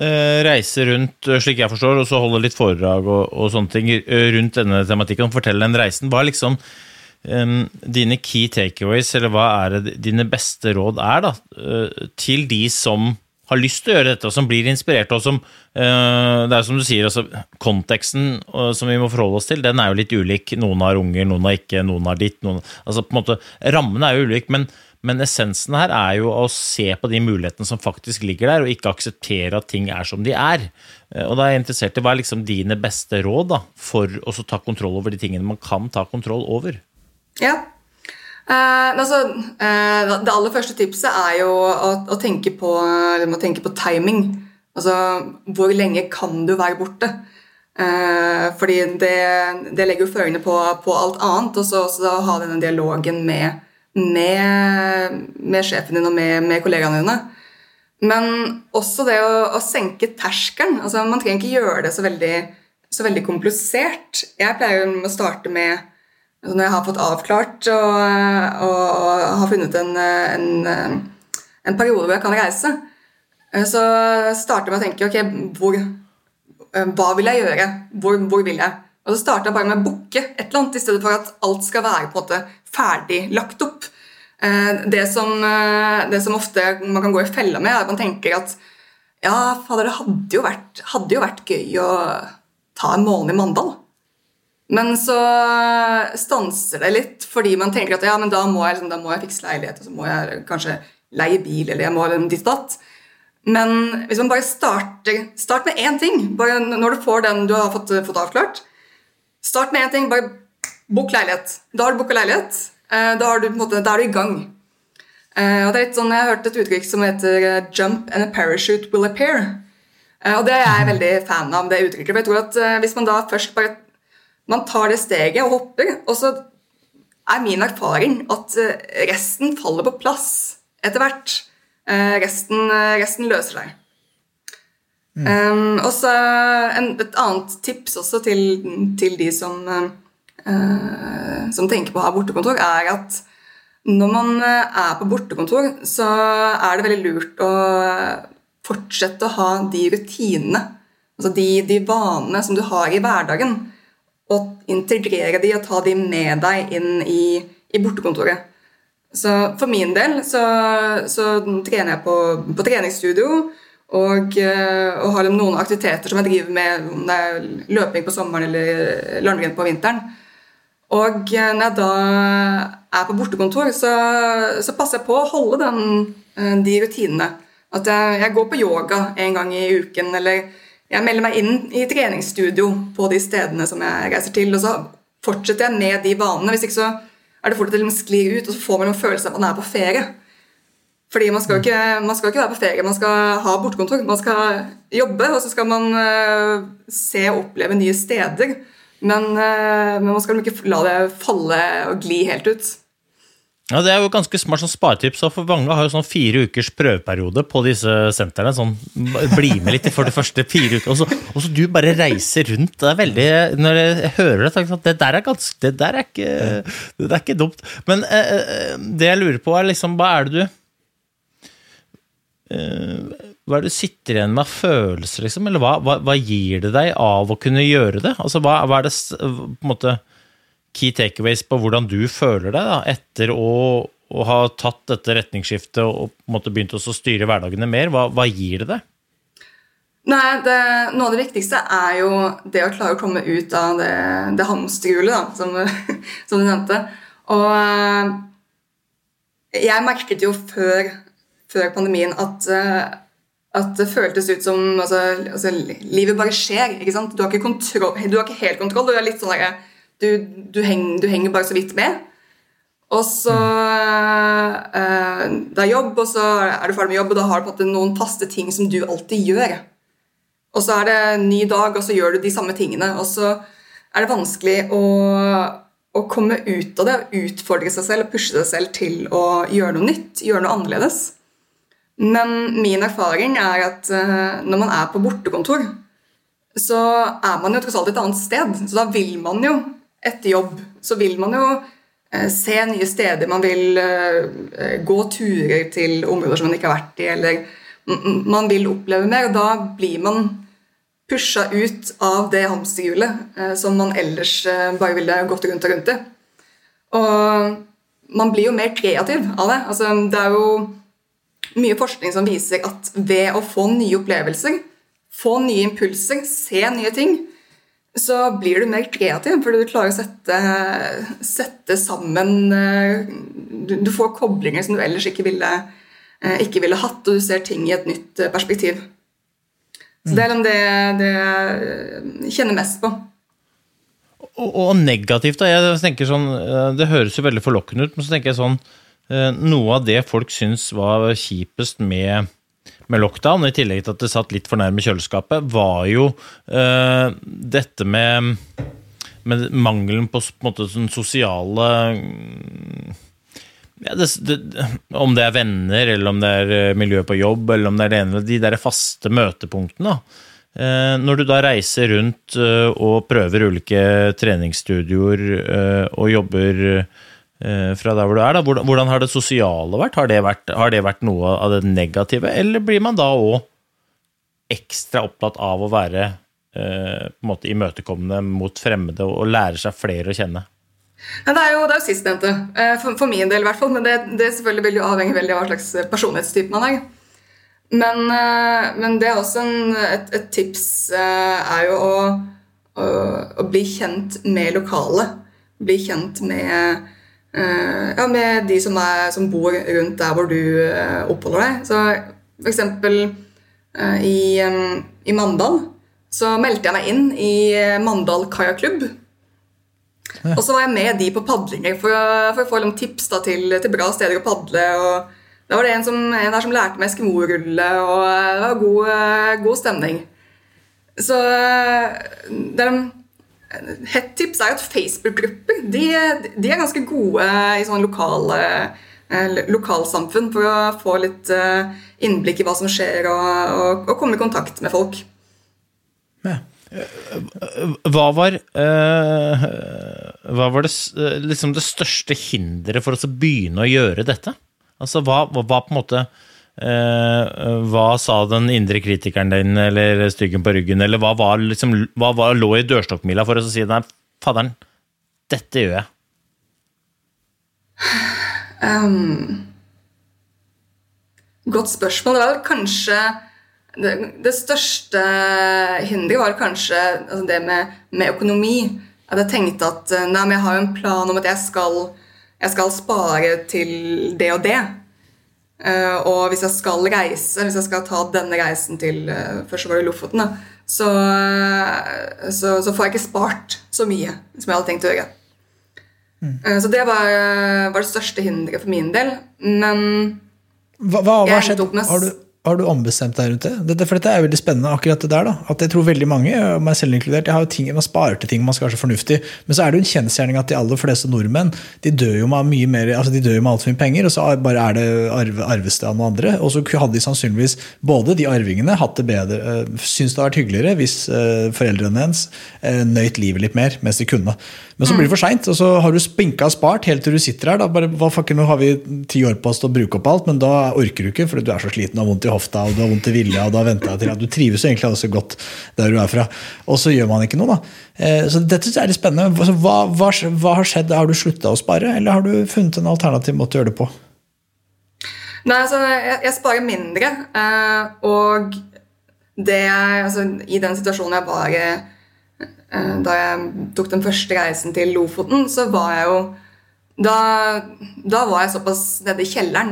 eh, reiser rundt, eh, slik jeg forstår, og så holder litt foredrag og, og sånne ting eh, rundt denne tematikken, og forteller den reisen, hva er liksom um, dine key takeaways, eller hva er det dine beste råd er da, til de som har lyst til å gjøre dette, og som blir inspirert, og som uh, Det er som du sier, altså, konteksten uh, som vi må forholde oss til, den er jo litt ulik. Noen har unger, noen har ikke, noen har ditt, noen Altså på en måte Rammen er jo ulik, men men essensen her er jo å se på de mulighetene som faktisk ligger der, og ikke akseptere at ting er som de er. Eh, og da er jeg interessert i hva er liksom dine beste råd da, for å ta kontroll over de tingene man kan ta kontroll over? Ja. Eh, altså, eh, det aller første tipset er jo å, å, tenke, på, å tenke, på, timing. Altså hvor lenge kan du være borte? Eh, fordi det, det legger jo føringene på, på, alt annet, og så, så ha denne dialogen med med, med sjefen din og med, med, kollegaene dine. Men også det å, å senke terskelen. Altså, man trenger ikke gjøre det så veldig, så veldig komplisert. Jeg pleier å starte med Når jeg har fått avklart og, og, og har funnet en, en, en, periode hvor jeg kan reise, så starter jeg med å tenke ok, hvor, hva vil jeg gjøre? Hvor, hvor vil jeg? Og så starter jeg bare med å booke et eller annet, i stedet for at alt skal være på en måte ferdig lagt opp. Eh, det som, eh, det som ofte man kan gå i fella med, er at man tenker at ja, fader, det hadde jo, vært, hadde jo vært gøy å ta en måned i Mandal. Men så stanser det litt, fordi man tenker at ja, men da må jeg, liksom, da må jeg fikse leilighet, og så må jeg kanskje leie bil, eller jeg må ditt og datt. Men hvis man bare starter Start med én ting. Bare når du får den du har fått, fått avklart, Start med én ting. Bare bok leilighet. Da har du booka leilighet. Eh, da, du, måte, da, er du i gang. Eh, og det er litt sånn, Jeg har hørt et uttrykk som heter eh, 'jump and a parachute will appear'. Og det er jeg veldig fan av. det uttrykket, for jeg tror at Hvis man da først bare man tar det steget og hopper, og så er min erfaring at resten faller på plass etter hvert. Resten, resten løser seg. Mm. Um, og så Et annet tips også til, til de som, uh, som tenker på å ha bortekontor, er at når man eh, er på bortekontor, så er det veldig lurt å fortsette å ha de rutinene, altså de, de vanene som du har i hverdagen, og integrere de og ta de med deg inn i, i bortekontoret. Så for min del så, så trener jeg på, på treningsstudio. Og, eh, og har noen aktiviteter som jeg driver med, om det er løping på sommeren eller langrenn på vinteren. Og eh, når jeg da er på bortekontor, så, så passer jeg på å holde den, eh, de rutinene. At jeg, jeg, går på yoga en gang i uken, eller jeg melder meg inn i treningsstudio på de stedene som jeg reiser til. Og så fortsetter jeg med de vanene. Hvis ikke så er det fort at man sklir ut, og så får man en følelse av at man er på ferie. Fordi man skal, ikke, man skal ikke være på ferie, man skal ha bortekontor. Man skal jobbe, og så skal man uh, se og oppleve nye steder. Men, uh, men, man skal ikke la det falle og gli helt ut. Ja, Det er jo ganske smart sånn sparetips. for Mange har jo sånn fire ukers prøveperiode på disse sentrene. sånn, Bli med litt for de første fire ukene. Og, og, så du bare reiser rundt. det er veldig, Når jeg hører det, tenker jeg at det der er ganske, det der er ikke, det er ikke dumt. Men eh, det jeg lurer på, er liksom, hva er det du Eh, hva er det du sitter igjen med av følelser, liksom? Eller hva, hva, hva, gir det deg av å kunne gjøre det? Altså, hva, hva er det på en måte key takeaways på hvordan du føler deg da, etter å, å, ha tatt dette retningsskiftet og begynt å styre hverdagene mer? Hva, gir det deg? Nei, det, Noe av det viktigste er jo det å klare å komme ut av det, det hamsterhjulet, som, som, du nevnte. Og eh, jeg merket jo før før pandemien at uh, at det føltes ut som altså, altså, Livet bare skjer. ikke sant? Du har ikke, kontroll, du har ikke helt kontroll. Du er litt sånn der, du, du, henger, du, henger, bare så vidt med. Og så uh, Det er jobb, og så er du ferdig med jobb, og da har du på en måte noen faste ting som du alltid gjør. Og så er det en ny dag, og så gjør du de samme tingene. Og så er det vanskelig å, å komme ut av det, utfordre seg selv og pushe seg selv til å gjøre noe nytt, gjøre noe annerledes. Men min erfaring er at uh, når man er på bortekontor, så er man jo tross alt et annet sted. Så da vil man jo, etter jobb, så vil man jo uh, se nye steder. Man vil uh, gå turer til områder som man ikke har vært i, eller man vil oppleve mer. Og da blir man pusha ut av det hamsterhjulet som man ellers bare ville gått rundt og rundt i. Og man blir jo mer kreativ av det. Altså, det er jo mye forskning som viser at ved å få nye opplevelser, få nye impulser, se nye ting, så blir du mer kreativ, fordi du klarer å sette, sette sammen du, du, får koblinger som du ellers ikke ville, eh, ikke ville, hatt, og du ser ting i et nytt eh, perspektiv. Så det er det, det jeg kjenner mest på. Og, og negativt, da. Jeg tenker sånn, Det høres jo veldig forlokkende ut, men så tenker jeg sånn Eh, noe av det folk syns var kjipest med, med, lockdown, i tillegg til at det satt litt for nærme kjøleskapet, var jo uh, dette med, med, mangelen på, på måte, sånn sosiale ja, det, det, Om det er venner, eller om det er eh, miljø på jobb, eller om det er det ene De der faste møtepunktene. Uh, når du da reiser rundt og prøver ulike treningsstudioer og jobber Eh, fra der hvor du er. Da. Hvordan, har det sosiale vært? Har det vært, har det vært noe av det negative, eller blir man da òg ekstra opptatt av å være eh, på en måte imøtekommende mot fremmede og, lære seg flere å kjenne? Ja, det er jo, det er jo sistnevnte, eh, for, for, min del i hvert fall. Men det, det selvfølgelig vil jo avhenge veldig av hva slags personlighetstype man er. Men, eh, men det er også en, et, et, tips er jo å, å, å, bli kjent med lokale. Bli kjent med Eh, ja, med de som, er, som, bor rundt der hvor du eh, oppholder deg. Så for eksempel eh, i, i Mandal så meldte jeg meg inn i Mandal kajakklubb. Ja. Og så var jeg med de på padlinger for, for å få noen tips da, til, til, bra steder å padle. og Da var det en, som, en der som lærte meg eskimorulle, og det var god, god stemning. Så det er Hett tips er at Facebook-grupper de, de, er ganske gode i sånne lokale eh, lokalsamfunn for å få litt eh, innblikk i hva som skjer, og, og, og komme i kontakt med folk. Ja. Hva var, uh, hva var det, liksom det største hinderet for oss å begynne å gjøre dette? Altså, hva, hva på en måte Eh, hva sa den indre kritikeren din, eller styggen på ryggen, eller hva, var, liksom, hva var, lå i dørstokkmila for å si nei, fadderen, dette gjør jeg? Um, godt spørsmål. Det var kanskje det, det største hinderet var kanskje altså det med, med, økonomi. At jeg tenkte at nei, jeg har jo en plan om at jeg skal, jeg skal spare til det og det. Uh, og hvis jeg skal reise, hvis jeg skal ta denne reisen til uh, Først var det Lofoten, da, så, uh, så, så, får jeg ikke spart så mye som jeg hadde tenkt å gjøre. Mm. så det var, var, det største hinderet for min del. Men hva, hva, hva skjedde? Har du har du ombestemt deg rundt det? Dette, for dette er veldig spennende. akkurat det der da. At jeg tror veldig mange, meg selv inkludert, jeg har jo ting, Man sparer til ting man skal være så fornuftig, men så er det jo en kjensgjerning at de aller fleste nordmenn de dør jo med mye mer, altså de dør jo med altfor mye penger, og så bare er det arve, arves det av noen andre. Og så hadde de sannsynligvis, både de arvingene, hatt det bedre, øh, syntes det hadde vært hyggeligere hvis øh, foreldrene hennes nøyt livet litt mer mens de kunne. Men så blir det for seint, og så har du spinka og spart helt til du sitter her. Da. Bare, hva fucker, nå har vi ti år på oss til å bruke opp alt, men da orker du ikke fordi du er så sliten og vondt i hofta og du har vondt i vilja. og da venter jeg til at du trives egentlig også godt der du er fra. Og så gjør man ikke noe, da. Eh, så dette er litt spennende. Hva, hva, hva har skjedd? Har du slutta å spare, eller har du funnet en alternativ måte å gjøre det på? Nei, altså, jeg, jeg sparer mindre. Eh, og det jeg, altså, i den situasjonen jeg var i Eh, da jeg tok den første reisen til Lofoten, så var jeg jo Da, da var jeg såpass nede i kjelleren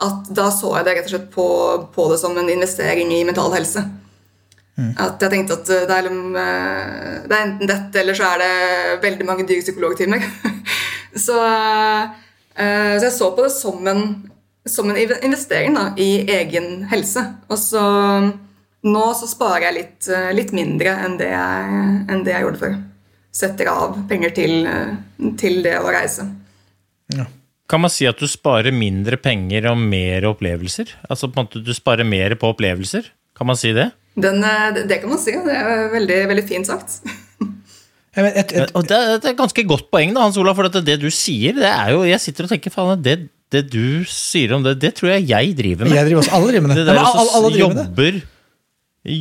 at da så jeg det rett og slett på, på det som en investering i mental helse. At jeg tenkte at eh, det er, liksom, eh, det er enten dette, eller så er det veldig mange dyre psykologtimer. så, eh, så jeg så på det som en, som en investering da, i egen helse. Og så nå så sparer jeg litt, litt mindre enn det, jeg, enn det jeg gjorde før. Setter av penger til, til det å reise. Kan man si at du sparer mindre penger og mer opplevelser? Altså på en måte du sparer mer på opplevelser? Kan man si det? Den, eh, det- det kan man si. Det er veldig, veldig fint sagt. Vet, et, et, Og det, er- det er et ganske godt poeng, da, Hans Olav, for at det du sier, det er jo Jeg sitter og tenker, faen, det, det du sier om det, det tror jeg jeg driver med. jeg driver også, alle driver med det. Det der Ja, men alle, alle driver jobber, med det. jobber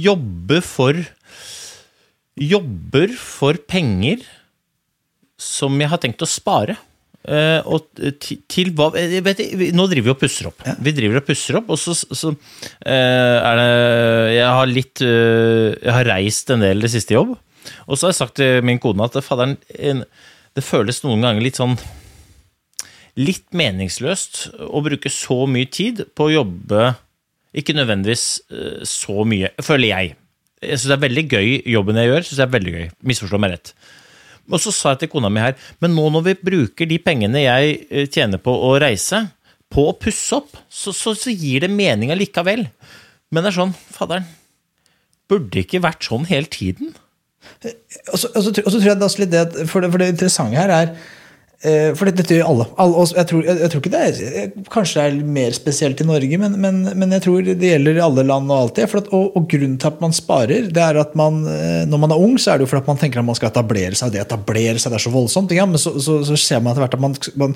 Jobber for Jobber for penger som jeg har tenkt å spare. Eh, og til, til hva jeg vet, Nå driver vi og pusser opp. Vi driver og pusser opp, og så, så uh, er det Jeg har litt uh, Jeg har reist en del det siste jobb, og så har jeg sagt til min kone at fadderen Det føles noen ganger litt sånn litt meningsløst å bruke så mye tid på å jobbe Ikke nødvendigvis eh, så mye, føler jeg. Jeg syns det er veldig gøy, jobben jeg gjør, synes jeg er veldig gøy. Misforstå meg rett. Og så sa jeg til kona mi her, men nå når vi bruker de pengene jeg eh, tjener på å reise, på å pusse opp, så, så, så gir det mening allikevel. Men det er sånn, fadderen, burde ikke vært sånn hele tiden? Og så, og så, og så tror jeg det er for, det for det interessante her er For dette, gjør alle. alle jeg, tror, jeg, jeg tror ikke det er Kanskje det er mer spesielt i Norge, men, men, men jeg tror det gjelder i alle land og alltid. At, og, og grunnen til at man sparer, det er at man eh, når man er ung, så er det jo fordi at man tenker at man skal etablere seg. Det etablere seg, det er så voldsomt. Ja, men så, så, så ser man etter hvert at man, man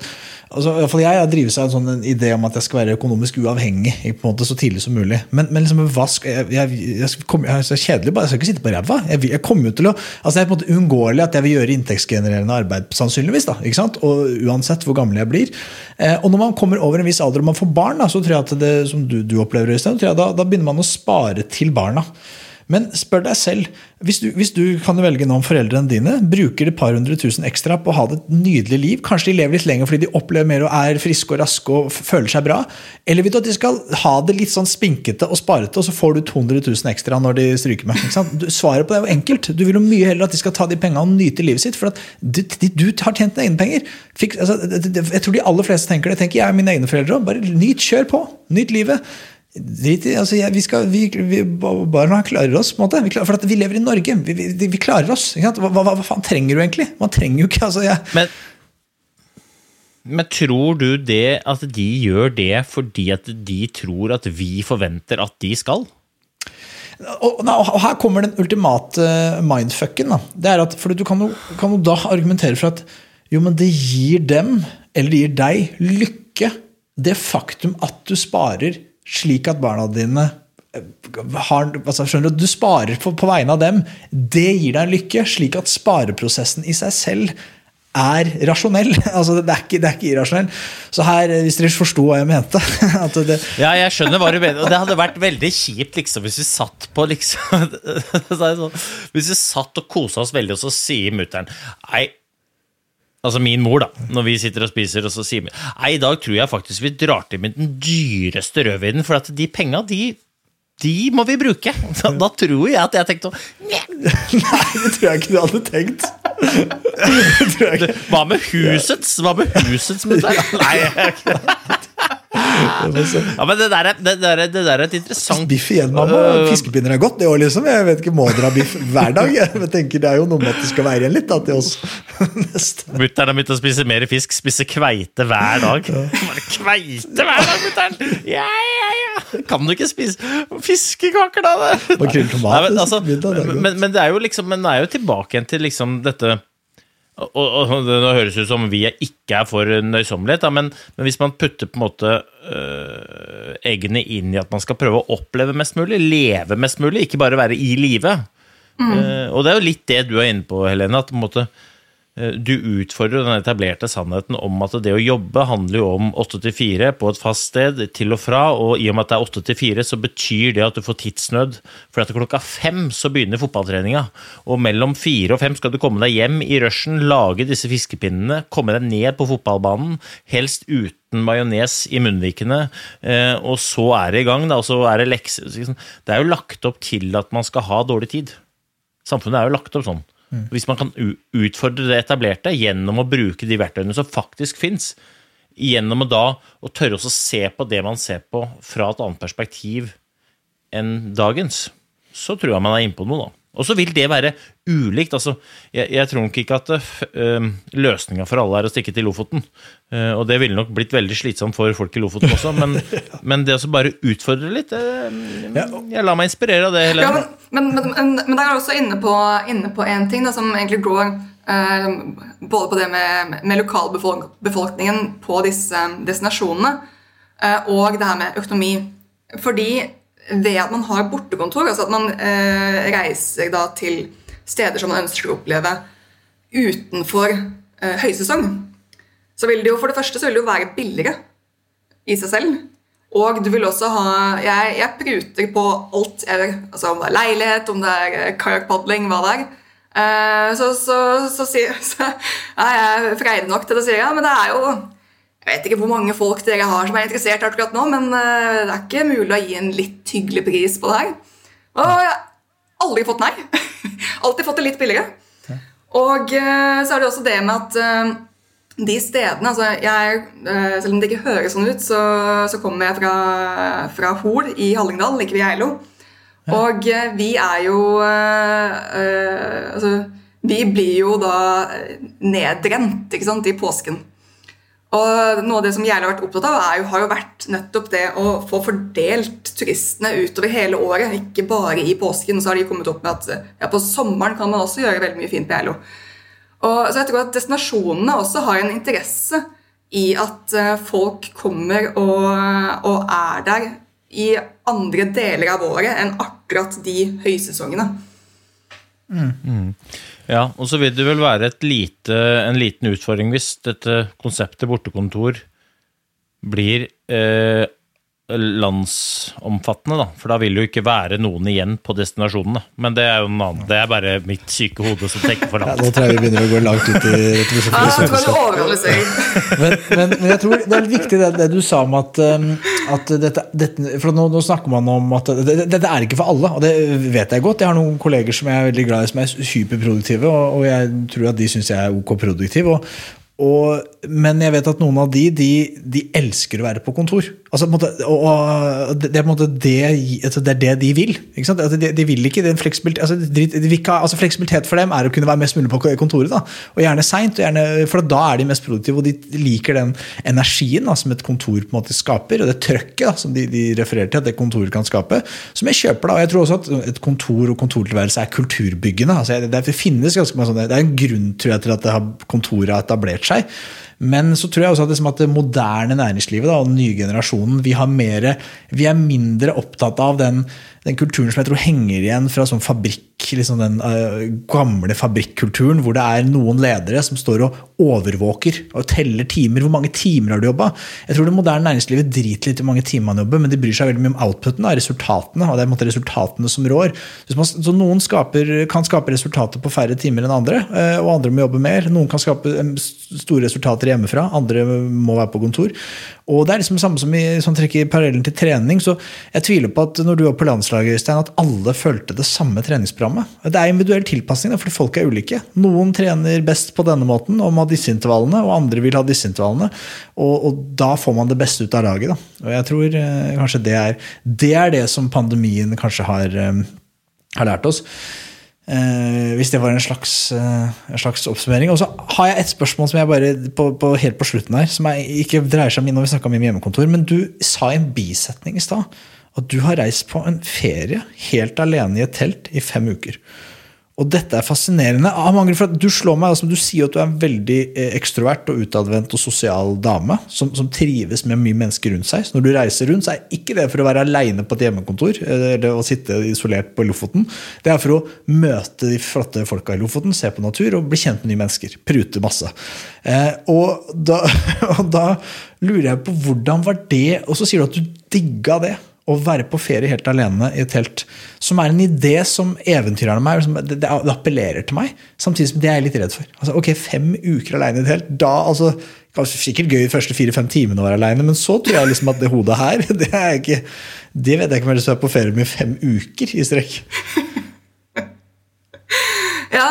altså, i hvert fall Jeg har drevet seg en sånn en idé om at jeg skal være økonomisk uavhengig på en måte, så tidlig som mulig. Men, men liksom, hva jeg, jeg, jeg, kom, jeg er så kjedelig, bare, jeg skal ikke sitte på ræva. Jeg, jeg kommer jo til å, altså Det er på en måte uunngåelig at jeg vil gjøre inntektsgenererende arbeid, sannsynligvis. da, ikke sant? Og Uansett hvor gammel jeg blir. Eh, og når man kommer over en viss alder og man får barn, da, så tror jeg at det som du, du opplever, Øystein, da, da begynner man å spare til barna. Men spør deg selv, hvis du, hvis du kan velge nå om foreldrene dine bruker et par hundre tusen ekstra på å ha det et nydelig liv, kanskje de lever litt lenger fordi de opplever mer og er friske og raske og føler seg bra, eller vil du at de skal ha det litt sånn spinkete og sparete, og så får du 200 000 ekstra når de stryker med? Svaret på det er jo enkelt. Du vil jo mye heller at de skal ta de pengene og nyte livet sitt, for at du, du har tjent dine egne penger. Fik, altså, jeg tror de aller fleste tenker det. tenker jeg mine egne foreldre òg. Bare nyt, kjør på. Nyt livet. Drit i, altså, vi skal, vi, vi, Barna klarer oss, på en måte. Vi klarer, for vi lever i Norge. Vi, vi, klarer oss. Hva, hva, hva faen trenger du egentlig? Man trenger jo ikke altså, jeg, Men, men tror du det at de gjør det fordi at de tror at vi forventer at de skal? og, og her kommer den ultimate mindfucken. Da. Det er at, for du kan jo, kan jo da argumentere for at jo, men det gir dem, eller det gir deg, lykke. Det faktum at du sparer slik at barna dine eh, har, altså, skjønner Du Du sparer på, på vegne av dem. Det gir deg en lykke, slik at spareprosessen i seg selv er rasjonell. Altså, det, er ikke, det er ikke irrasjonell. Så her, hvis dere forsto hva jeg mente det, Ja, jeg skjønner hva du mener. Og det hadde vært veldig kjipt liksom, hvis vi satt på liksom sånn, Hvis vi satt og kosa oss veldig, og så sier mutter'n Nei, altså min mor, da, når vi sitter og spiser, og så sier vi Nei, i dag tror jeg faktisk vi drar til med den dyreste rødvinen, for at de penga, de de må vi bruke. Da, da tror jeg at jeg tenkte Nei, det tror jeg ikke du hadde tenkt. Det. Hva med husets? Hva med husets mutter'n? Nei, ja, men det der, er, det, der er, det der er et interessant Biff igjen, mamma. Fiskepinner er godt, det òg, liksom. Jeg vet ikke, Må dere ha biff hver dag? Jeg tenker Det er jo noe med at det skal være igjen litt da, til oss neste. Mutter'n har begynt å spise mer fisk, spise kveite hver dag. Bare kveite hver dag, mutter'n! Ja, ja, ja! Kan du ikke spise fiskekaker, da? det? Makrell i tomat, Nei, men, altså, er men det er jo liksom Men det er jo tilbake igjen til liksom dette og, og Det høres ut som vi ikke er for nøysommelighet, men, men hvis man putter på en måte øh, eggene inn i at man skal prøve å oppleve mest mulig, leve mest mulig, ikke bare være i live. Eh, og det er jo litt det du er inne på, Helene. at på en måte du utfordrer den etablerte sannheten om at det å jobbe handler jo om åtte til fire på et fast sted, til og fra, og i og med at det er åtte til fire, så betyr det at du får tidsnød. For etter klokka fem så begynner fotballtreninga, og mellom fire og fem skal du komme deg hjem i rushen, lage disse fiskepinnene, komme deg ned på fotballbanen, helst uten majones i munnvikene, eh, og så er det i gang, da, og så er det lekser. Det er jo lagt opp til at man skal ha dårlig tid. Samfunnet er jo lagt opp sånn. Hvis man kan utfordre det etablerte gjennom å bruke de verktøyene som faktisk fins, gjennom å da å tørre å se på det man ser på fra et annet perspektiv enn dagens, så tror jeg man er inne på noe, da. Og så vil det være ulikt. altså, Jeg, jeg tror nok ikke at uh, løsninga for alle er å stikke til Lofoten. Uh, og det ville nok blitt veldig slitsomt for folk i Lofoten også, men, men det å bare utfordre litt eh, Jeg lar meg inspirere av det, Ja, men, men, men, men, men der er du også inne på, inne på en ting da, som egentlig går uh, både på det med, med lokalbefolkningen på disse destinasjonene, eh, og det her med økonomi. Fordi ved at man har bortekontor, altså at man eh, reiser da til steder som man ønsker å oppleve utenfor eh, høysesong, så vil det jo for det første så vil det jo være billigere i seg selv. Og du vil også ha Jeg, jeg pruter på alt jeg gjør. Altså om det er leilighet, om det er eh, kajakkpadling, hva det er. Eh, så, så, så, sier- så er jeg freidig nok til å si ja, men det er jo Jeg vet ikke hvor mange folk dere har som er interessert akkurat nå, men eh, det er ikke mulig å gi en litt hyggelig pris på det her. Og jeg har aldri fått nei. Alltid fått det litt billigere. Og eh, så er det også det med at eh, de stedene altså jeg, Selv om det ikke høres sånn ut, så, så kommer jeg fra, fra Hol i Hallingdal, like ved Geilo. Og vi er jo Altså, vi blir jo da nedrent ikke sant, i påsken. Og noe av det som jeg har vært opptatt av, jo, har jo vært nettopp det å få fordelt turistene utover hele året, ikke bare i påsken. Så har de kommet opp med at ja, på sommeren kan man også gjøre veldig mye fint på. Og, så jeg tror at destinasjonene også har en interesse i at eh, folk kommer og, og er der i andre deler av året enn akkurat de høysesongene. Ja, og så vil det vel være lite, en liten utfordring hvis dette konseptet bortekontor blir eh, landsomfattende, da. For da vil det jo ikke være noen igjen på destinasjonene. Men det er jo en annen, det er bare mitt syke hode som tenker for Ja, nå tror jeg vi begynner å gå langt ut i filosofiske. men, men, men jeg tror det er litt viktig det, det du sa om at, um, at dette, dette For nå, nå snakker man om at det- dette er ikke for alle, og det vet jeg godt. Jeg har noen kolleger som jeg er veldig glad i, som er superproduktive, og, og jeg tror at de syns jeg er ok produktiv. Og, og, men jeg vet at noen av de, de, de elsker å være på kontor. Altså, på måte, og, det, er på måte det, altså, det, er det de vil. Altså, de, de vil ikke den fleksibilitet, altså, altså, Fleksibilitet for dem er å kunne være mest mulig på kontoret. Da. Og gjerne seint, for da er de mest produktive. Og de liker den energien da, som et kontor på en måte skaper, og det trøkket da, som de, de refererer til at det kontoret kan skape. Som jeg kjøper da, og jeg tror også at et kontor og kontortilværelse er kulturbyggende. Altså, det, det finnes ganske mye sånne, det er en grunn tror jeg, til at kontoret har etablert seg. Men så tror jeg også at, liksom at det moderne næringslivet da, og den nye generasjonen vi, mere, vi er mindre opptatt av den, den kulturen som jeg tror henger igjen fra sånn fabrikk, liksom den uh, gamle fabrikkulturen, hvor det er noen ledere som står og overvåker og teller timer. Hvor mange timer har du jobba? Jeg tror det moderne næringslivet driter litt i hvor mange timer man jobber, men de bryr seg veldig mye om outputen, da, resultatene. og det er resultatene som rår. Man, så Noen skaper, kan skape resultater på færre timer enn andre, uh, og andre må jobbe mer. Noen kan skape øh, store resultater hjemmefra, andre må være på kontor. Og det er liksom det samme som i sånn trekker parallellen til trening. Så jeg tviler på at når du var på landslaget, Øystein, at alle fulgte det samme treningsprogrammet. Det er individuell tilpasning, fordi folk er ulike. Noen trener best på denne måten og må ha disse intervallene, og andre vil ha disse intervallene. Og, og da får man det beste ut av laget. Da. Og jeg tror eh, kanskje det er, det er det som pandemien kanskje har, eh, har lært oss. Eh, hvis det var en slags, eh, en slags oppsummering. Og så har jeg et spørsmål som jeg bare på, på, helt på slutten her, som ikke dreier seg om når vi snakka om hjemmekontor. Men du sa en bisetning i stad at du har reist på en ferie helt alene i et telt i fem uker. Og dette er fascinerende. Du slår meg, altså, du sier at du er en veldig eh, ekstrovert og utadvendt og sosial dame som, som trives med mye mennesker rundt seg. Så når du reiser rundt, så er ikke det for å være aleine på et hjemmekontor eh, eller å sitte isolert på Lofoten. Det er for å møte de flotte folka i Lofoten, se på natur og bli kjent med nye mennesker. Prute masse. Eh, og, da, og da lurer jeg på hvordan var det Og så sier du at du digga det å være på ferie helt alene i et telt, som er en idé som eventyrerne meg, det, appellerer til meg, samtidig som det er jeg litt redd for. Altså, ok, Fem uker alene i et telt, da altså, Kanskje sikkert gøy de første fire-fem timene å være alene, men så tror jeg liksom at det hodet her Det, er ikke, det vet jeg ikke om jeg har være på ferie med fem uker i strekk. ja,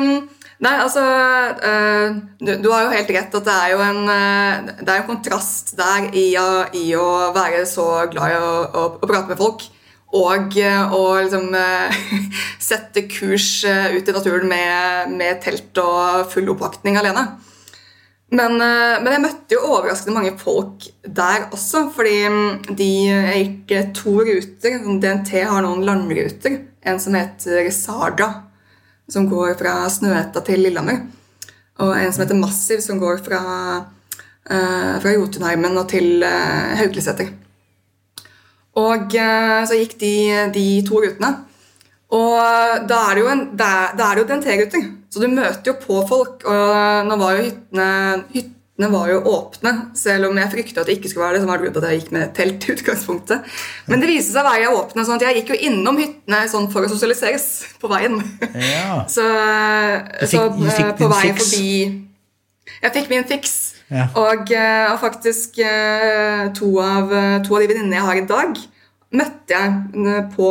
um Nei, altså uh, du, har jo helt rett at det er jo en, uh, det er en kontrast der i, i, å være så glad i å, å, å prate med folk og eh, å liksom sette kurs ut i naturen med, med telt og full oppvaktning alene. Men, men, jeg møtte jo overraskende mange folk der også, fordi de de gikk to ruter. DNT har noen landruter. En som heter Saga som går fra Snøhetta til Lillehammer. Og en som heter Massiv, som går fra, uh, fra Jotunheimen og til uh, Haugleseter. Og uh, så gikk de, de, to rutene. Og da er det jo, en, jo DNT-ruter, så du møter jo på folk. Og nå var jo hyttene, hyttene hyttene var jo åpne, selv om jeg frykta at det ikke skulle være det. som var det at jeg gikk med telt i utgangspunktet. Men det viste seg å være åpne, sånn at jeg gikk jo innom hyttene sånn for å sosialiseres på veien. Ja. Så, fikk, så eh, på vei forbi Jeg fikk min fiks. Ja. Og, eh, og, faktisk eh, to av, to av de venninnene jeg har i dag, møtte jeg på,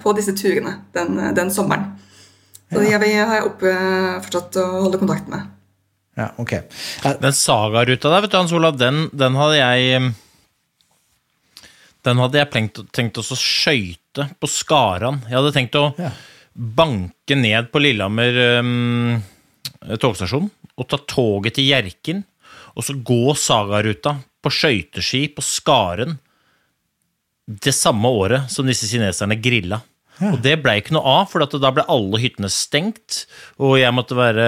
på disse turene den, den sommeren. Så ja. de har jeg oppe fortsatt å holde kontakt med. Ja, ok. Den sagaruta der, vet du, Hans Olav, den, den hadde jeg Den hadde jeg tenkt, tenkt å skøyte på Skaran. Jeg hadde tenkt å ja. banke ned på Lillehammer um, togstasjon og ta toget til Hjerkinn, og så gå sagaruta på skøyteski på Skaren det samme året som disse kineserne grilla. Ja. Og det ble ikke noe av, for da ble alle hyttene stengt. Og jeg måtte være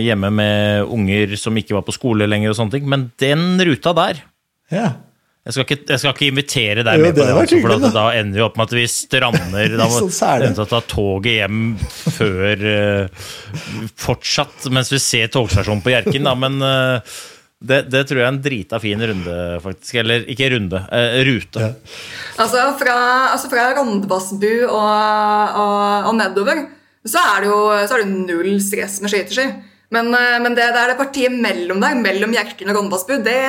hjemme med unger som ikke var på skole lenger. og sånne ting. Men den ruta der ja. jeg, skal ikke, jeg, skal ikke, invitere deg jo, med på det, altså, for da, ender vi opp med at vi strander. Da må vi ta toget hjem før uh, Fortsatt mens vi ser togstasjonen på Hjerkinn, da. Men uh, det, det, tror jeg er en drita fin runde, faktisk. Eller ikke runde, eh, rute. Ja. Altså fra, altså fra Rondebassbu og, og, og, nedover så er, det jo, så er det null stress med skøyteski. Men, eh, men det, det, er det partiet mellom der, mellom Hjerkinn og Rondebassbu, det,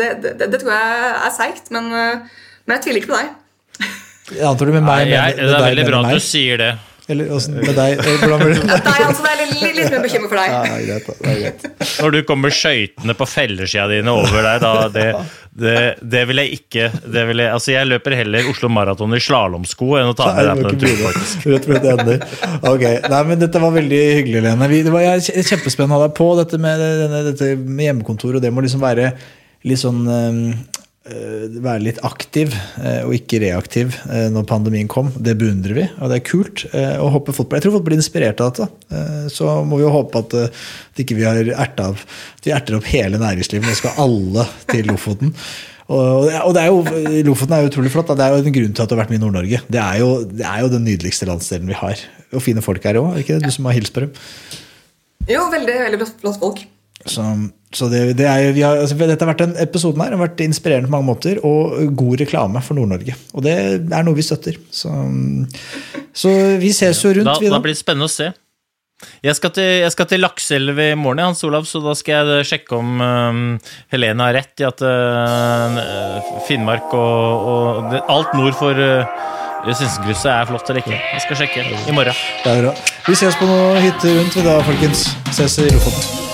det, det, tror jeg er seigt. Men, eh, men, jeg tviler ikke på deg. Jeg antar du med meg, Nei, jeg, Det er veldig bra at du sier det. Eller åssen med deg? Hvordan blir det? Nei, altså, det er litt, litt mer bekymring for deg. Ja, greit, det er greit. Når du kommer skøytende på felleskia dine over deg, da det, det, det, vil jeg ikke det vil jeg, Altså, jeg løper heller Oslo Maraton i slalåmsko enn å ta med deg på den turen, faktisk. Rett. Ok. Nei, men dette var veldig hyggelig, Lene. Vi, det var kjempespennende å ha deg på, dette med, denne, dette med hjemmekontor, og det må liksom være litt sånn um, Eh, være litt aktiv eh, og ikke reaktiv eh, når pandemien kom. Det beundrer vi, og det er kult å hoppe fotball. Jeg tror folk blir inspirert av dette. Så må vi jo håpe at, at ikke vi har erta at vi erter opp hele næringslivet. Nå skal alle til Lofoten. Og, og er jo, Lofoten er jo utrolig flott. Da. Det er jo en grunn til at du har vært med i Nord-Norge. Det, det, er jo den nydeligste landsdelen vi har. Og fine folk her òg, ikke det? Du som har hilst på dem? Jo, veldig, veldig flott folk. Så, så det, det er, har, altså, dette har vært en episoden her har vært inspirerende på mange måter, og god reklame for Nord-Norge. Og det er noe vi støtter. Så, så vi ses jo rundt. Da, vi, da. da blir det spennende å se. Jeg skal til, jeg skal til Lakselv i morgen, Hans Olav, så da skal jeg sjekke om um, Helene har rett i at uh, Finnmark og, og det, alt nord for uh, Sinsenkrysset er flott eller ikke. Jeg skal sjekke i morgen. Det bra. Vi ses på noen hytter rundt vi da, folkens. Ses i Lofoten.